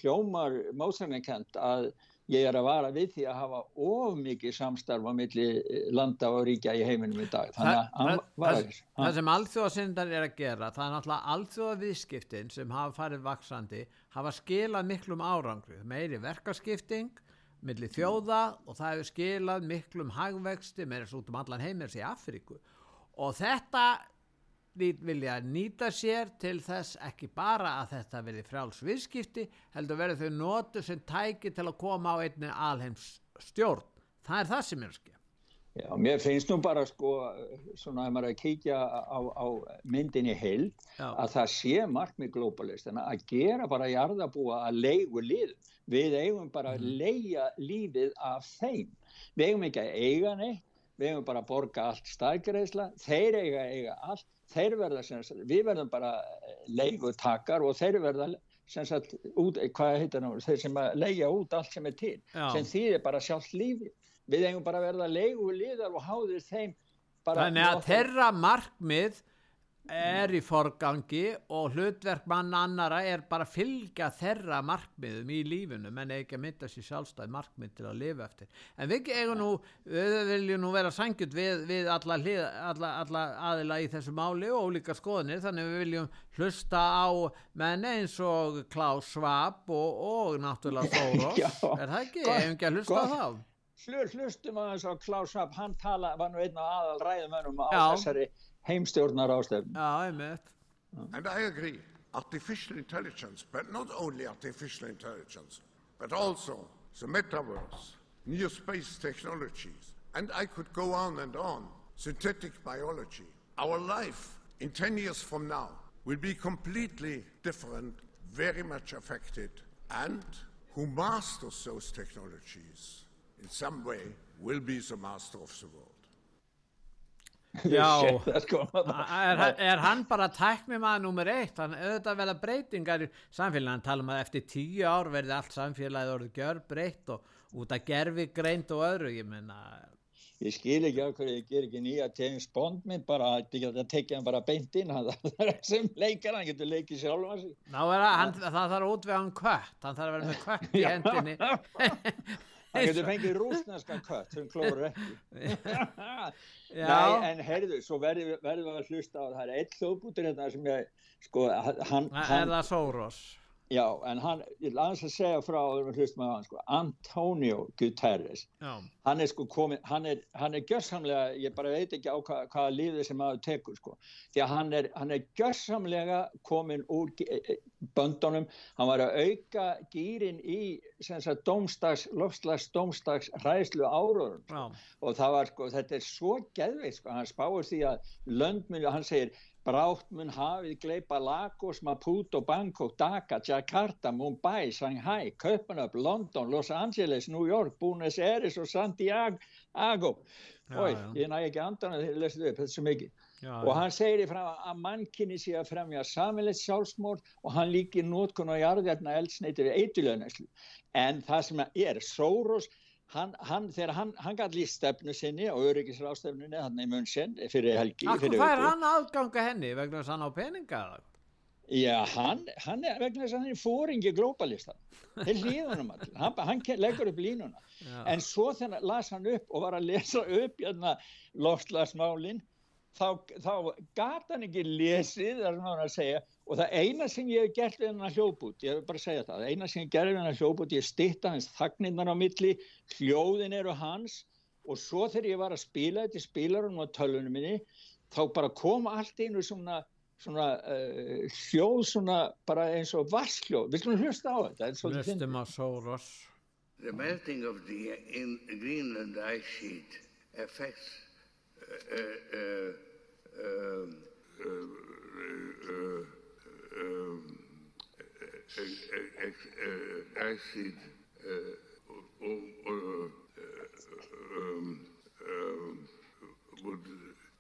hljómar mótsækningkent að ég er að vara við því að hafa of mikið samstarf á milli landa og ríkja í heiminum í dag. Þannig að var það, það sem alþjóðasindar er að gera það er náttúrulega alþjóðaviðskiptin sem hafa farið vaksandi hafa skilað miklum árangri. Meiri verkaskipting milli þjóða og það hefur skilað miklum hagvexti með þessu út um allan heimers í Afríku. Og þetta vilja nýta sér til þess ekki bara að þetta verði frjálsviðskipti heldur verið þau notu sem tæki til að koma á einni alheims stjórn það er það sem er að skilja Já, mér finnst nú bara sko svona að maður að kíkja á, á myndinni heild Já. að það sé markmið globalist en að gera bara jarðabúa að leigu lið við eigum bara að mhm. leia lífið af þeim við eigum ekki að eiga neitt við eigum bara að borga allt staðgreðsla þeir eiga að eiga allt þeir verða sem sagt, við verðum bara leigutakar og þeir verða sem sagt, út, hvað heitir það þeir sem að leia út allt sem er til Já. sem þýðir bara sjálf lífið við eigum bara að verða leigu liðar og háðir þeim Þannig að þeirra markmið er í forgangi og hlutverk mann annara er bara að fylgja þeirra markmiðum í lífunum en ekki að mynda sér sjálfstæð markmið til að lifa eftir. En við, nú, við viljum nú vera sangjut við, við alla, alla, alla aðila í þessu máli og líka skoðinir þannig við viljum hlusta á menn eins og Klaus Schwab og, og náttúrulega <laughs> Soros er það ekki? Hefum ekki að hlusta á það? Hlur hlustum að þess að Klaus Schwab, hann tala, var nú einn á aðal ræðumönum á Já. þessari heimstjórnar ástöfn. Já, einmitt. And I agree, artificial intelligence, but not only artificial intelligence, but also the metaverse, new space technologies, and I could go on and on, synthetic biology. Our life in 10 years from now will be completely different, very much affected, and who masters those technologies in some way will be the master of the world. <laughs> Já, er, er hann bara tæknir maður nummer eitt, hann auðvitað vel að breytingar í samfélagin, hann tala um að eftir tíu ár verði allt samfélagið orðið gjör breytt og út að gerfi greint og öðru, ég menna Ég skil ekki á hverju ég ger ekki nýja James Bond minn bara að tekja hann bara beint inn. <laughs> Það er sem leikar, hann getur leikið sjálf Ná, hann, það þarf að útvega hann kött, hann þarf að vera með kött í <laughs> hendinni Það getur fengið rúsneska kött sem klóður ekki. <laughs> Nei, en heyrðu, svo verðum við að hlusta á það er eitt hljóðbútur hérna sem ég, sko, hann... hann er það Soros? Já, en hann, ég lands að segja frá hann, sko, Antonio Guterres Já. hann er sko komin hann er, hann er gjörsamlega, ég bara veit ekki á hva, hvaða lífið sem maður tekur sko því að hann er, hann er gjörsamlega komin úr e, e, böndunum hann var að auka gýrin í domstags, lofslags domstags hræðslu áraðum sko. og það var sko, þetta er svo geðveit sko, hann spáir því að löndmjölu, hann segir Brátt mun hafið gleipa Lagos, Maputo, Bangkok, Dhaka, Jakarta, Mumbai, Shanghai, Köpenöp, London, Los Angeles, New York, Buenos Aires og Santiago. Ói, ég næ ekki andan að þið lestu upp, svo mikið. Já, og hann segir frá að mannkynni sé að fremja samilegt sjálfsmór og hann líkir nótkun og jarðverðna eldsneiti við eitulöðnæslu. En það sem er, Soros hann, hann, þegar hann, hann gæti líst stefnu sinni og öryggisrástefnunni hann í munnsinn fyrir helgi Akkur hvað er hann aðganga henni vegna þess að hann á peninga? Já, hann, hann er vegna þess að hann er fóringi glóbalista til hlýðunum allir, hann, hann leggur upp línuna Já. en svo þegar las hann upp og var að lesa upp hérna lofslagsmálinn þá, þá gata hann ekki lesið, það er náttúrulega að segja og það eina sem ég hef gert við hennar hljóðbút, ég hef bara að segja það, það eina sem ég hef gert við hennar hljóðbút, ég stitta hans þagninnar á milli, hljóðin eru hans og svo þegar ég var að spila þetta í spilarunum á tölunum minni, þá bara kom allt einu svona, svona uh, hljóð svona bara eins og vassljóð, við skulum hlusta á þetta. Hlustum á Soros. The melting of the Greenland ice sheet affects acid would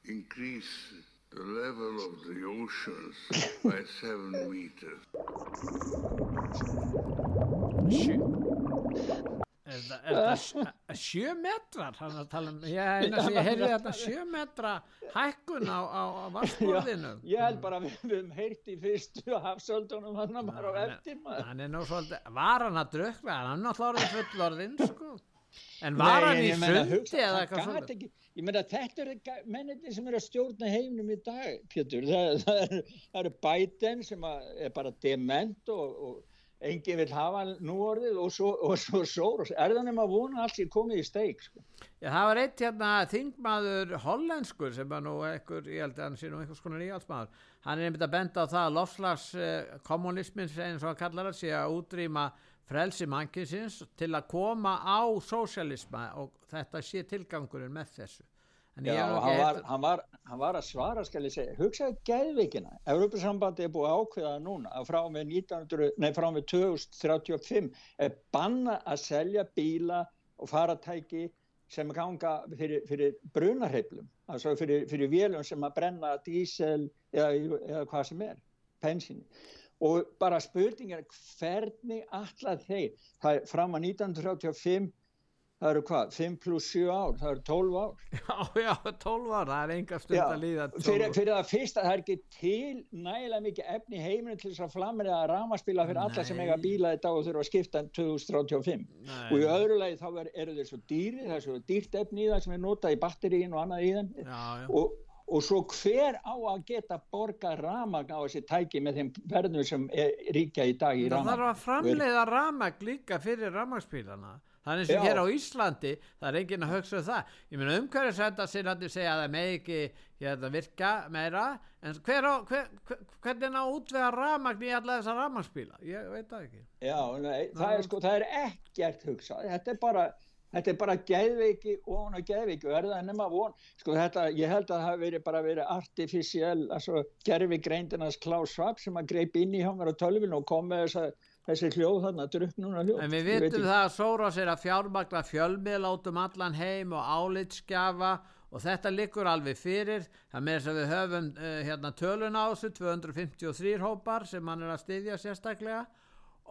increase the level of the oceans <laughs> by seven meters. er það sjö metrar hann að tala um, <laughs> ég, ég heyrði þetta sjö metra hækkun á, á, á vassborðinu ég held bara við höfum heyrti fyrstu hafsöldunum hann að bara á eftir hann er nú svolítið, var hann að drukla hann er náttúrulega fullorðinn sko? En var hann í sundi eða eitthvað svolítið ég meina þetta eru menniti sem eru að stjórna heimnum í dag Pétur, það, það eru er Biden sem er bara dement og, og enginn vil hafa nú orðið og svo, og svo Soros er það nema vona allt sem komið í steik sko. Já, það var eitt hérna þingmaður hollenskur sem var nú ekkur, ég held að hann sé nú einhvers konar íhaldsmaður hann er einmitt að benda á það að lofslags eh, eins og að kallar það sé að útrýma frelsi mankinsins til að koma á sósialisma og þetta sé tilgangurinn með þessu Já, hann var, hann, var, hann var að svara, skal ég segja, hugsaðu geðveikina. Európa-sambandi er búið að ákveða það núna að frá með, 1900, nei, frá með 2035 er banna að selja bíla og faratæki sem ganga fyrir, fyrir brunarheiflum, altså fyrir, fyrir vélum sem að brenna dísel eða, eða hvað sem er, pensinni. Og bara spurningin er hvernig allar þeir, það er fram að 1935, það eru hvað, 5 pluss 7 ár, það eru 12 ár. <laughs> Já, já, 12 ára, það er enga stund Já, að líða 12 fyrir, ár. fyrir það fyrsta, það er ekki til nægilega mikið efni heiminu til þess að flamriða ramaspíla fyrir alla sem Nei. eiga bíla þetta og þurfa að skipta 2035 Nei. og í öðru lagi þá er, eru þeir svo dýri það er svo dýrt efni í það sem er notað í batterín og annað í þeim Já, já. og, og svo hver á að geta borga ramagn á þessi tæki með þeim verðum sem er, ríkja í dag í Það ramagn þarf að framleiða ramagn líka fyrir ramagspílana. Þannig sem Já. hér á Íslandi, það er enginn að hugsa um það. Ég meina sér að segja að það með ekki hérna, virka meira, en hver á, hver, hver, hvernig á útvega ramagn í alla þessa ramagspíla? Ég veit það ekki. Já, nei, það er sko, það er ekkert hugsað, þetta er bara, þetta er bara geðveiki og hún er geðveiki og er það nema von, sko þetta, ég held að það hafi verið bara verið artificial, altså gerfi greindinas Klaus Schwab sem að greip inn í hann á tölvinu og kom með þessa, þessi hljóð þarna, drukknuna hljóð. En við vitum það að Soros er að fjármagna fjölmiðl átum allan heim og álitskjafa og þetta liggur alveg fyrir. Það með þess að við höfum uh, hérna tölun á þessu, 253 hópar sem hann er að styðja sérstaklega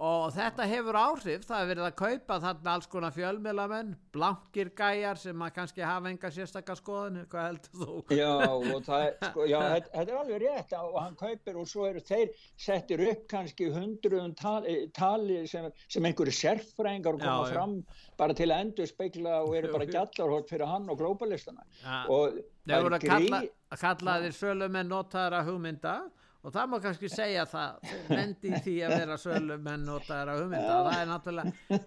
og þetta hefur áhrif, það er verið að kaupa þarna alls konar fjölmiðlamenn, blankir gæjar sem að kannski hafa enga sérstakka skoðun, hvað heldur þú? Já, <laughs> það er, sko, já, þetta, er alveg rétt og hann kaupir og svo eru þeir settir upp kannski hundruðum tali, tali sem, sem einhverju sérfræðingar koma Já, já. fram bara til að endur spekla og eru bara gjallarhótt fyrir hann og glóbalistana og Þeir voru að grí- kalla, að kalla þeir sölumenn notaðara hugmynda og það má kannski segja það í því að vera sölumenn notaðara hugmynda. Og það er náttúrulega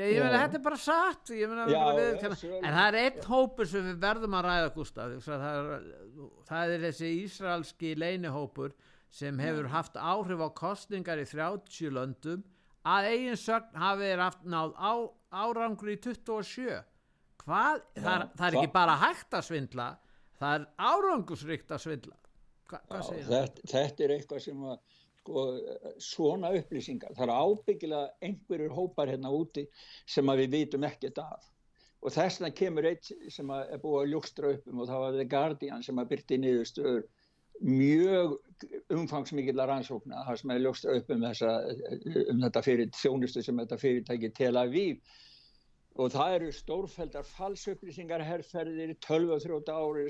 ég, meina þetta er bara satt. Ég meina, Já, viðurkenna- sölumenn, en það er einn hópur sem við verðum að ræða Gustaf það er, það er þessi ísraelski leinihópur sem hefur haft áhrif á kostningar í 30 löndum. Að eigin sögn hafi þeir haft náð á, árangur í 27 hvað, það, er- það er ekki bara hægt að svindla það er árangusríkt að svindla Hva, hvað segir það? þetta, þetta er eitthvað sem að sko, svona upplýsingar það er ábyggilega einhverjur hópar hérna úti sem að við vitum ekkert af og þess vegna kemur eitt sem að er búið að ljóstra upp um og það var The Guardian sem að byrti niðurstöður mjög umfangsmikilla rannsókna það sem er ljóstra upp um, þessa, um þetta fyrir þjónustu sem þetta fyrirtæki Tel Aviv og það eru stórfældar falsupplýsingar herrferðir, 12-13 árið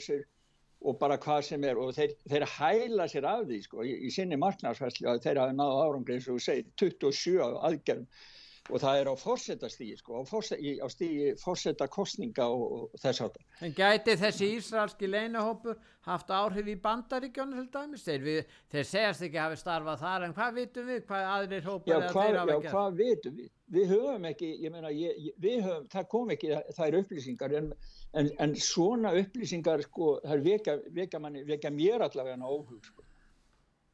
og bara hvað sem er og þeir, þeir hæla sér af því sko, í, í sinni marknarsvæslu að þeir hafa náðu árangri eins og þú segir 27 aðgerðum og það er á fórsetastígi sko, á, á stígi fórseta kostninga og, og þess áttar. En gæti þessi ísraelski leinahópur haft áhrif í bandaríkjónu til dæmis? Þeir, við, þeir segjast ekki hafi starfað þar en hvað vitum við hvað aðrir Já, hópar eða hvað, þeir já, hafa gert? hvað vitum við? Við höfum ekki, ég meina, við höfum, það kom ekki þær upplýsingar en, en, en svona upplýsingar sko, það vekja, vekja, manni, vekja mér allavega en óhug sko.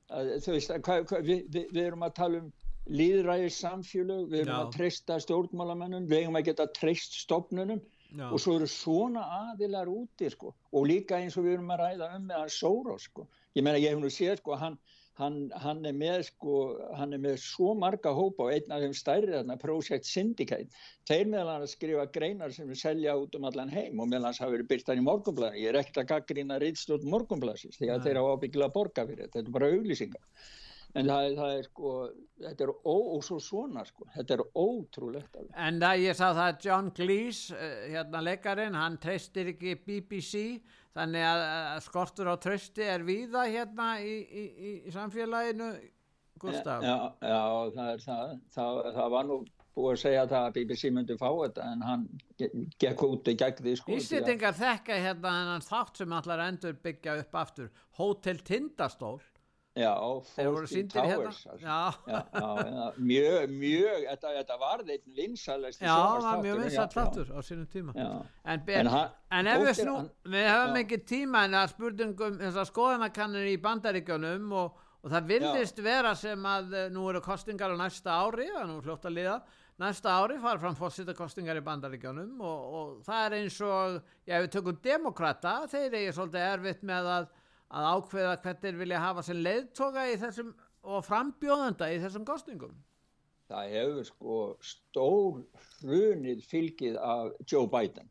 að, þú veist, að, hvað, hvað, við, við, við erum að tala um líðræði samfélög, við erum Já. að treysta stjórnmálamennum, við erum að geta treyst stopnunum Já. og svo eru svona aðilar úti sko. Og líka eins og við erum að ræða um með hann Soros sko, ég meina ég hef nú séð sko hann, hann, hann er með sko hann er með svo marga hópa og einn af þeim stærri þarna, Project Syndicate. Þeir meðal hann að skrifa greinar sem við selja út um allan heim og meðal hans hafa verið byrtan í morgunblæðinu, ég er ekkert að gaggrina rýðstótt morgunblæðsins því að Nei. þeir hafa ábyggilega borga fyrir þetta, þetta er bara auglýsingar en það, er- það er sko þetta er ó, og svo svona sko þetta er ótrúlegt alveg. En það ég sá það að John Cleese, uh, hérna leikarinn, hann treystir ekki BBC, þannig að, að skortur á trösti er víða hérna í, í, í, í samfélaginu, Gustaf. Já, já það, er það, það, það var nú búið að segja það að BBC myndi fá þetta en hann ge- gekk út í gegn því sko. Íslendingar þekka hérna hennan þátt sem allar endur byggja upp aftur, Hotel Tindastól, Já, Fawlty hérna. Towers, altså. Já, Já, mjög, mjög, þetta, þetta var þeim vinsælest já, það var mjög vinsall þáttur á sínum tíma. En, En en, hann- en ef við snú, við hefum ekki tíma en að spurningum þessar skoðanakannir í bandaríkjunum og, og það virðist vera sem að eh, nú eru kostingar á næsta ári, það er nú fljótt að liða, næsta ári fara fram fórsita kostingar í bandaríkjunum og, og það er eins og, já við tökum demokrata, þeir eru svolítið erfitt með að, að ákveða hvernig þeir vilja hafa sem leiðtoga þessum og frambjóðanda í þessum kostingum. það hefur sko stór hrunið fylgið af Joe Biden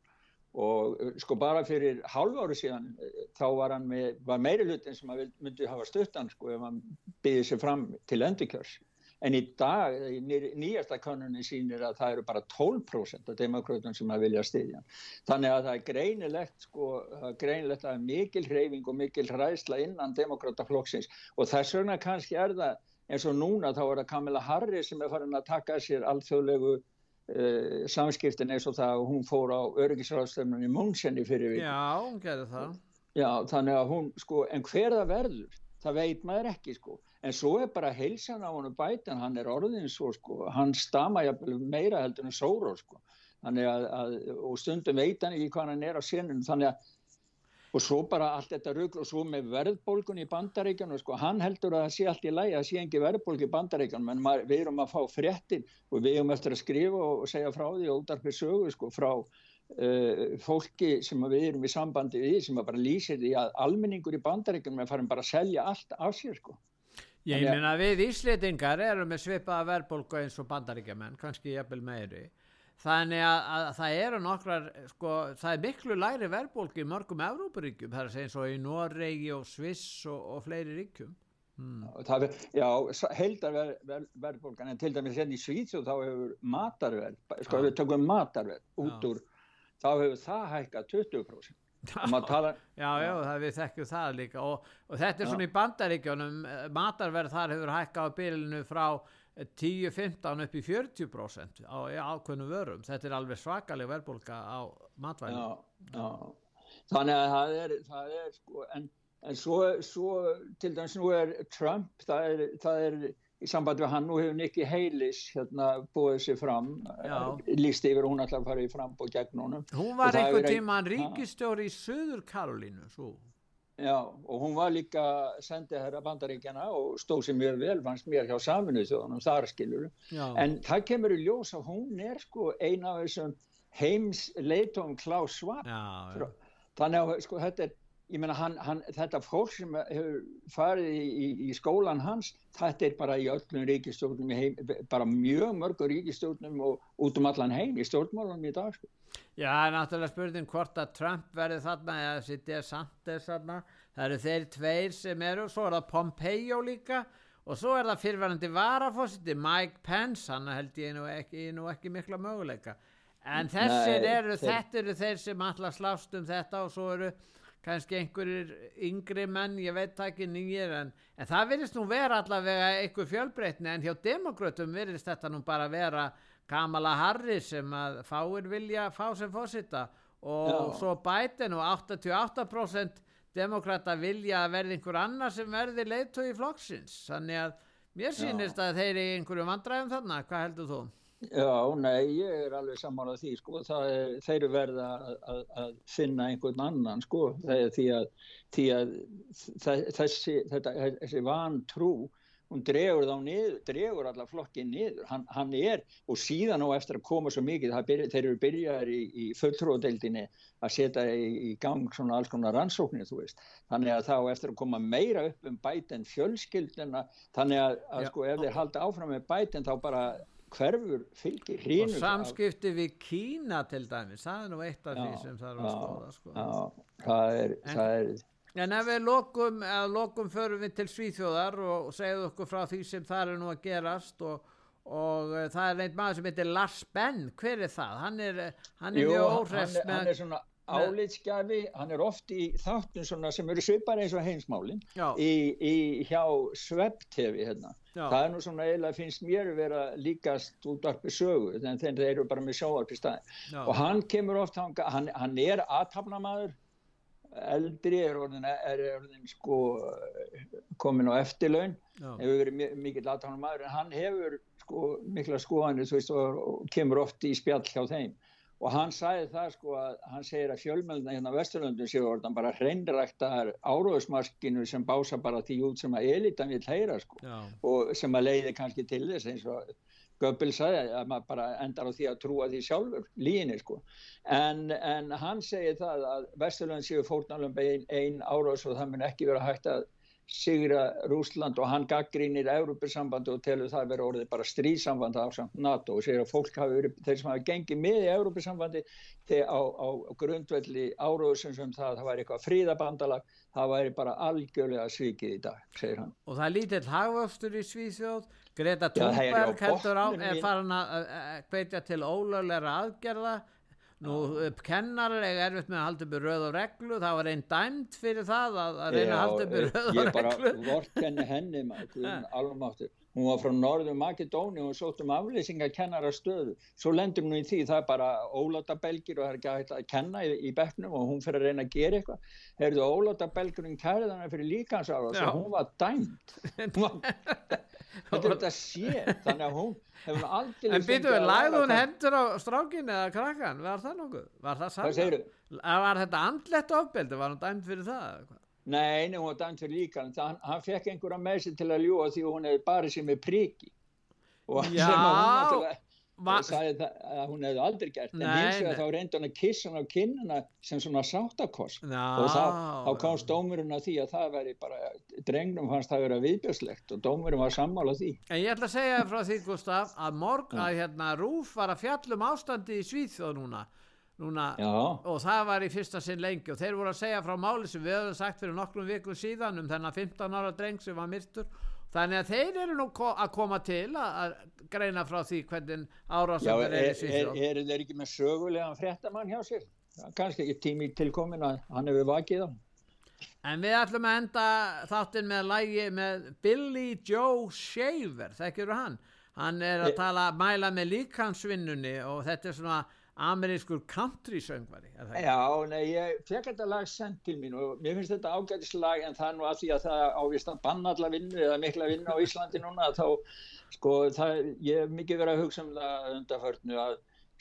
og sko bara fyrir hálf ári síðan uh, þá var hann með, var meiri hlutin sem að myndi hafa stuttan sko ef hann byggði sig fram til endurkjörs en í dag, nýjasta kannunni sýnir að það eru bara 12% af demokrautum sem að vilja styðja hann. þannig að það er greinilegt sko, greinilegt að mikil hreyfing og mikil hræðsla innan demokrataflokksins og þess vegna kannski er það eins og núna þá er það Kamila Harris sem er farin að taka sér alþjóðlegu uh, samskiptin eins og það að hún fór á öryggisráðstöfnun í Múnsenni fyrir viku. Já, hún gerði það. Já, þannig að hún, sko, en hver það verður, það veit maður ekki, sko. En svo er bara heilsan á honum bætan, hann er orðin svo, sko, hann stama jafnvel meira heldur en sórór, sko. Þannig að, að, og stundum veit hann ekki hvað hann er á senunum, þannig að, og svo bara allt þetta rugl og svo með verðbólgun í bandaríkjunum, sko, hann heldur að það sé allt í lægi, að sé engi verðbólgu í bandaríkjunum, en maður, við erum að fá fréttin og við erum eftir að skrifa og segja frá því og útarpið sögu, sko, frá uh, fólki sem við erum í sambandi við, sem bara lýsir því að almenningur í bandaríkjunum er farin bara að selja allt af sér, sko. Ég meina við Íslitingar erum með svipaða verðbólgu eins og bandaríkjamenn, kannski jafnvel meiri. Þannig að, að það eru nokkrar, sko, það er miklu læri verðbólgu í mörgum Evrópuríkjum, það er að segja eins og í Noregi og Sviss og, og fleiri ríkjum. Hmm. Það, já, heldar ver, ver, verðbólgan en til dæmis hérna í Svíþjóð þá hefur matarverð, sko Já. við tökum matarverð út úr, þá hefur það hækkað 20% talar, Já, já, það við þekkjum það líka. Og, og þetta er Já. svona í bandaríkjunum, eh, matarverð þar hefur hækkað á bylunu frá eh, 10-15 upp í 40% á ákveðnum vörum. Þetta er alveg svakaleg verðbólga á já, þannig að það er, það er sko, en, en svo, svo til dæmis nú er Trump, það er, það er í samband við hann, nú hefur Nikki Heilis hérna búið sér fram, Já. líst yfir hún ætlar að fara í frambúð gegn honum. Hún Og var það einhver hefur ein- tíma Ha? ríkistjóri í Suður Karolínu, svo. Já, og hún var líka sendið herra bandaríkjana og stóð sér mjög vel, fannst mér hjá saminuð þjóðunum, þar skilur. En það kemur í ljós að hún er sko eina af þessum heims leitóum Klaus Schwab. Já, já. Þannig að sko þetta er, ég meina hann, hann, þetta fólk sem hefur farið í, í, í skólan hans, þetta er bara í öllum ríkistjórnum, heim, bara mjög mörgur ríkistjórnum og út um allan heim í stjórnmálunum í dag. Sko. Já, það er náttúrulega spurning hvort að Trump verði þarna eða þessi DeSantis þarna. Það eru þeir tveir sem eru, svo er það Pompeo líka og svo er það fyrirverandi varafósiti Mike Pence, hann held ég nú ekki, nú ekki mikla möguleika. En þessir Nei, eru, þeir- þetta eru þeir sem alltaf slást um þetta og svo eru kannski einhverjir yngri menn, ég veit ekki nýjir, en, en það virðist nú vera allavega einhver fjölbreytni, en hjá demokrautum virðist þetta nú bara vera Kamala Harris sem að fáir vilja fá sem fósita og Já. svo Biden og 88% demokrata vilja að verði einhver annar sem verði leiðtói flokksins, þannig að mér sýnist að þeir eru í einhverju vandræðum þarna, hvað heldur þú? Já, nei, ég er alveg sammálað því, sko, er, þeir eru verða að, að, að finna einhvern annan, sko, er því að, því að þe- þessi, þetta, þessi vantrú, hún dregur þá niður, dregur alla flokkin niður, hann, hann er, og síðan á eftir að koma svo mikið, byrja, þeir eru byrjaðir í, í fulltróðdeildinni að setja í, í gang svona alls konar rannsóknir, þú veist, þannig að þá á eftir að koma meira upp um bæten fjölskyldina, þannig að, að sko, ef þeir halda áfram með bæten þá bara hverfur fylgir Og samskipti við Kína til dæmis, það er nú eitt af því Já, sem þarf að skoða, sko. já, það er, En- það er En ef við lokum, lokum förum við til Svíþjóðar og, segðu okkur frá því sem það er nú að gerast og, og uh, það er einn maður sem heitir Lars Benn, hver er það? Hann er, eh, hann er Jú, mjög óhress er- hann með, er svona álitsgjafi, hann er oft í þáttum svona sem eru svipar eins og heimsmálin í, í hjá Svebb-TV hérna. Já. Það er nú svona eiginlega finnst mér vera líkast útvarpi sögu en þeir þeir eru bara með sjóarp í staðin. Já. Og hann kemur oft, hann, hann, er aðtapnamaður, eldri er orðin, er orðin sko, komin á eftirlaun hefur verið mikill aðtáðan maður en hann hefur sko, mikla skoðanir og kemur oft í spjall hjá þeim og hann sagði það sko að hann segir að fjölmjölna hérna á Vesturlöndum séu orðan bara hreinræktar áróðsmarkinu sem bása bara því út sem að elitan vil heyra sko Já. og sem að leiði kannski til þess eins og Göbbel sagði að maður bara endar á því að trúa því sjálfur, líginni sko en, en hann segir það að Vesturlönd séu fórnalum ein, ein áróðs og það mun ekki vera hægt að sigra Rúsland og hann gaggrínir Európusambandi og telur það verið orðið bara stríðsamband af samt NATO og segir að fólk hafi verið, þeir sem hafi gengið með í Európusambandi þegar á, á grundvelli áróðsum sem það, það væri eitthvað fríðabandalag, það væri bara algjörlega svikið í dag, segir hann. og það er lítill hagvöxtur í Svíþjóð Greta er á Thunberg heldur á er farin að hvetja til ólöglegra aðgerða nú kennarar eiga erfitt með að halda upp í röð og reglu. Það var einn dæmt fyrir það að, að reyna að halda upp í röð og ég bara reglu. vorkenni henni alveg máttur hún var frá Norður Makedóni og sótt um aflýsingar kennara stöðu. Svo lendur hún í því það er bara óláta belgir og það er ekki hægt að kenna í, í bekknum og hún fyrir að reyna að gera eitthvað. Heyrðu óláta belgurinn kærið hana fyrir líkansára og hún var dæmt <laughs> þetta er þetta sé þannig að hún hefur aldrei en býtu við, lagði hún hendur á strákin eða krakkan, var það nokkuð? var það segirðu? var þetta andlegt ofbeldi, var hún dæmt fyrir það? Nei, var dæmt fyrir líkan hann, hann fekk einhverja með sér til að ljúa því hún hefði barið sér með priki. Og Já, <laughs> sem að hún náttúrulega Va- sagði það að hún hefði aldrei gert en Nei, hins vegar þá reyndi hann að kissa hann á kinnina sem svona sáttakost Já, og þá, þá komst dómurinn að því að það væri bara, drengnum fannst það vera viðbjörslegt og dómurinn var sammála því. En ég ætla að segja frá því Gustaf að morg að hérna Rúf var að fjallum ástandi í Svíþjóð núna, núna Já. og það var í fyrsta sinn lengi og þeir voru að segja frá máli sem við höfum sagt fyrir nokkrum vikum síðan um þennan 15 ára dreng sem var myrtur þannig að þeir eru nú ko að koma til að, greina frá því hvernig Já, árásandur er, í er, Svíþjóð er þeir ekki með sögulegan fréttamann hjá sér? Já, kannski ekki tími tilkomin að hann hefur vakið á En við ætlum að enda þáttinn með lægi með Billy Joe Shaver, þekkjur hann hann er að tala, mæla með líkansvinnunni og þetta er svona amerískur country söngvari? Já, nei, ég fekk þetta lag sendt til mín og mér finnst þetta ágætislag en það er nú að því að það ávist að banna alla vinnu eða mikla vinnu á Íslandi núna þá, sko, það, ég hef mikið verið að hugsa um það undarförnu að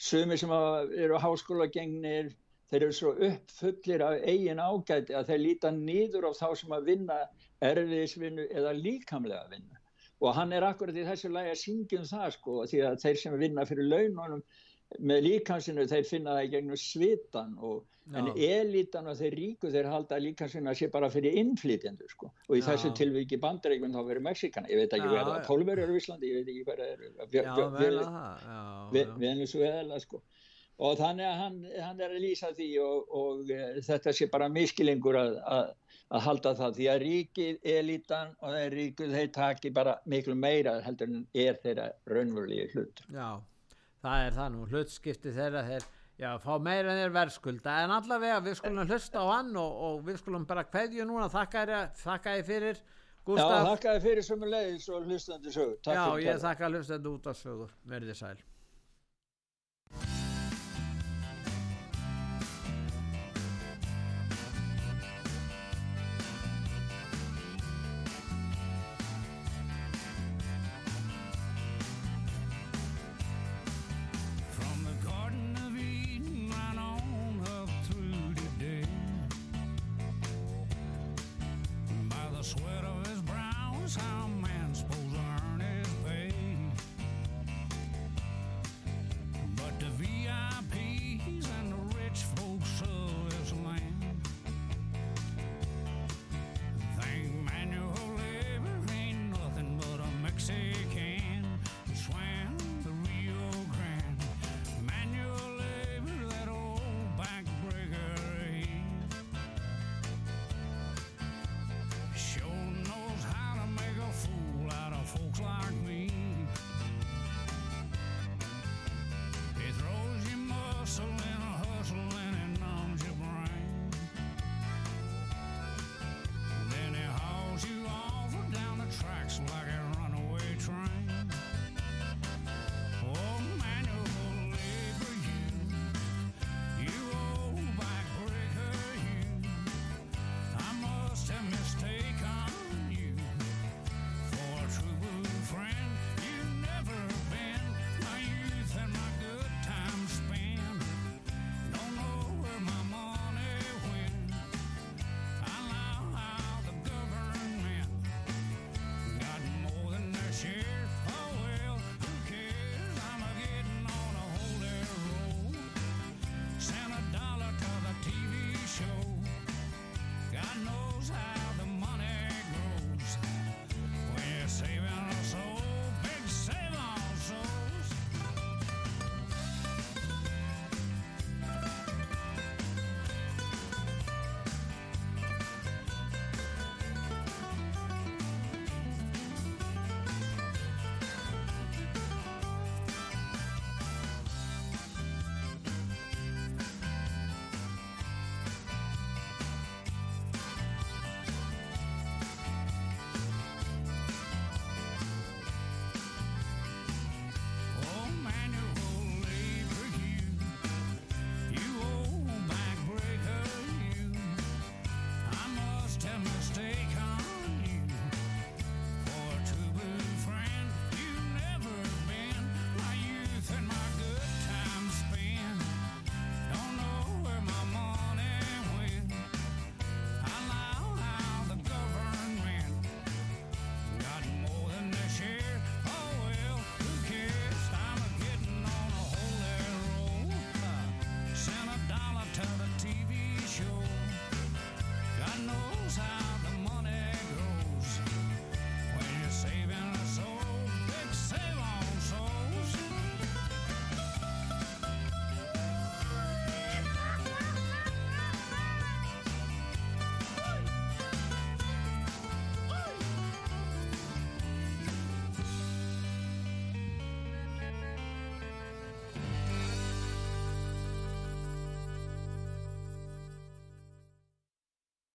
sumir sem að eru háskóla gengnir, þeir eru svo uppfullir af eigin ágæti að þeir líta nýður á þá sem að vinna erfiðisvinnu eða líkamlega vinnu og hann er akkurat í þessu lagi að syngja um það sko því að þeir sem vinna fyrir laununum með líkansinu þeir finna það í gegnum svitan og, en elitan og þeir ríku þeir halda líkansinu að sé bara fyrir innflytjendur sko. Og í Já. þessu tilviki bandaríkjum þá verið Mexikana, ég veit ekki Já, hver það já. pólverið eru í Íslandi, ég veit ekki hver það eru. Já, vel Ve- að það. Já, Ve- já. Venezuela sko. Og þannig að hann, hann er að lýsa því og, og e, þetta sé bara miskilingur að, að, að halda það. Því að ríkið, elitan og þeir ríkuð þeir taki bara miklu meira heldur en er þeirra raunverulegi hlut Já, það er það nú, hlutskipti þeirra þeir, já, fá meira en þeir verðskulda, en allavega við skulum hlusta á hann og, og við skulum bara kveðju núna, þakka þér, þér fyrir, Já, Gustaf. þakka þið fyrir sömulegis og hlustandi sögur Já, ég þakka hlustandi út af sögur, verðið sæl.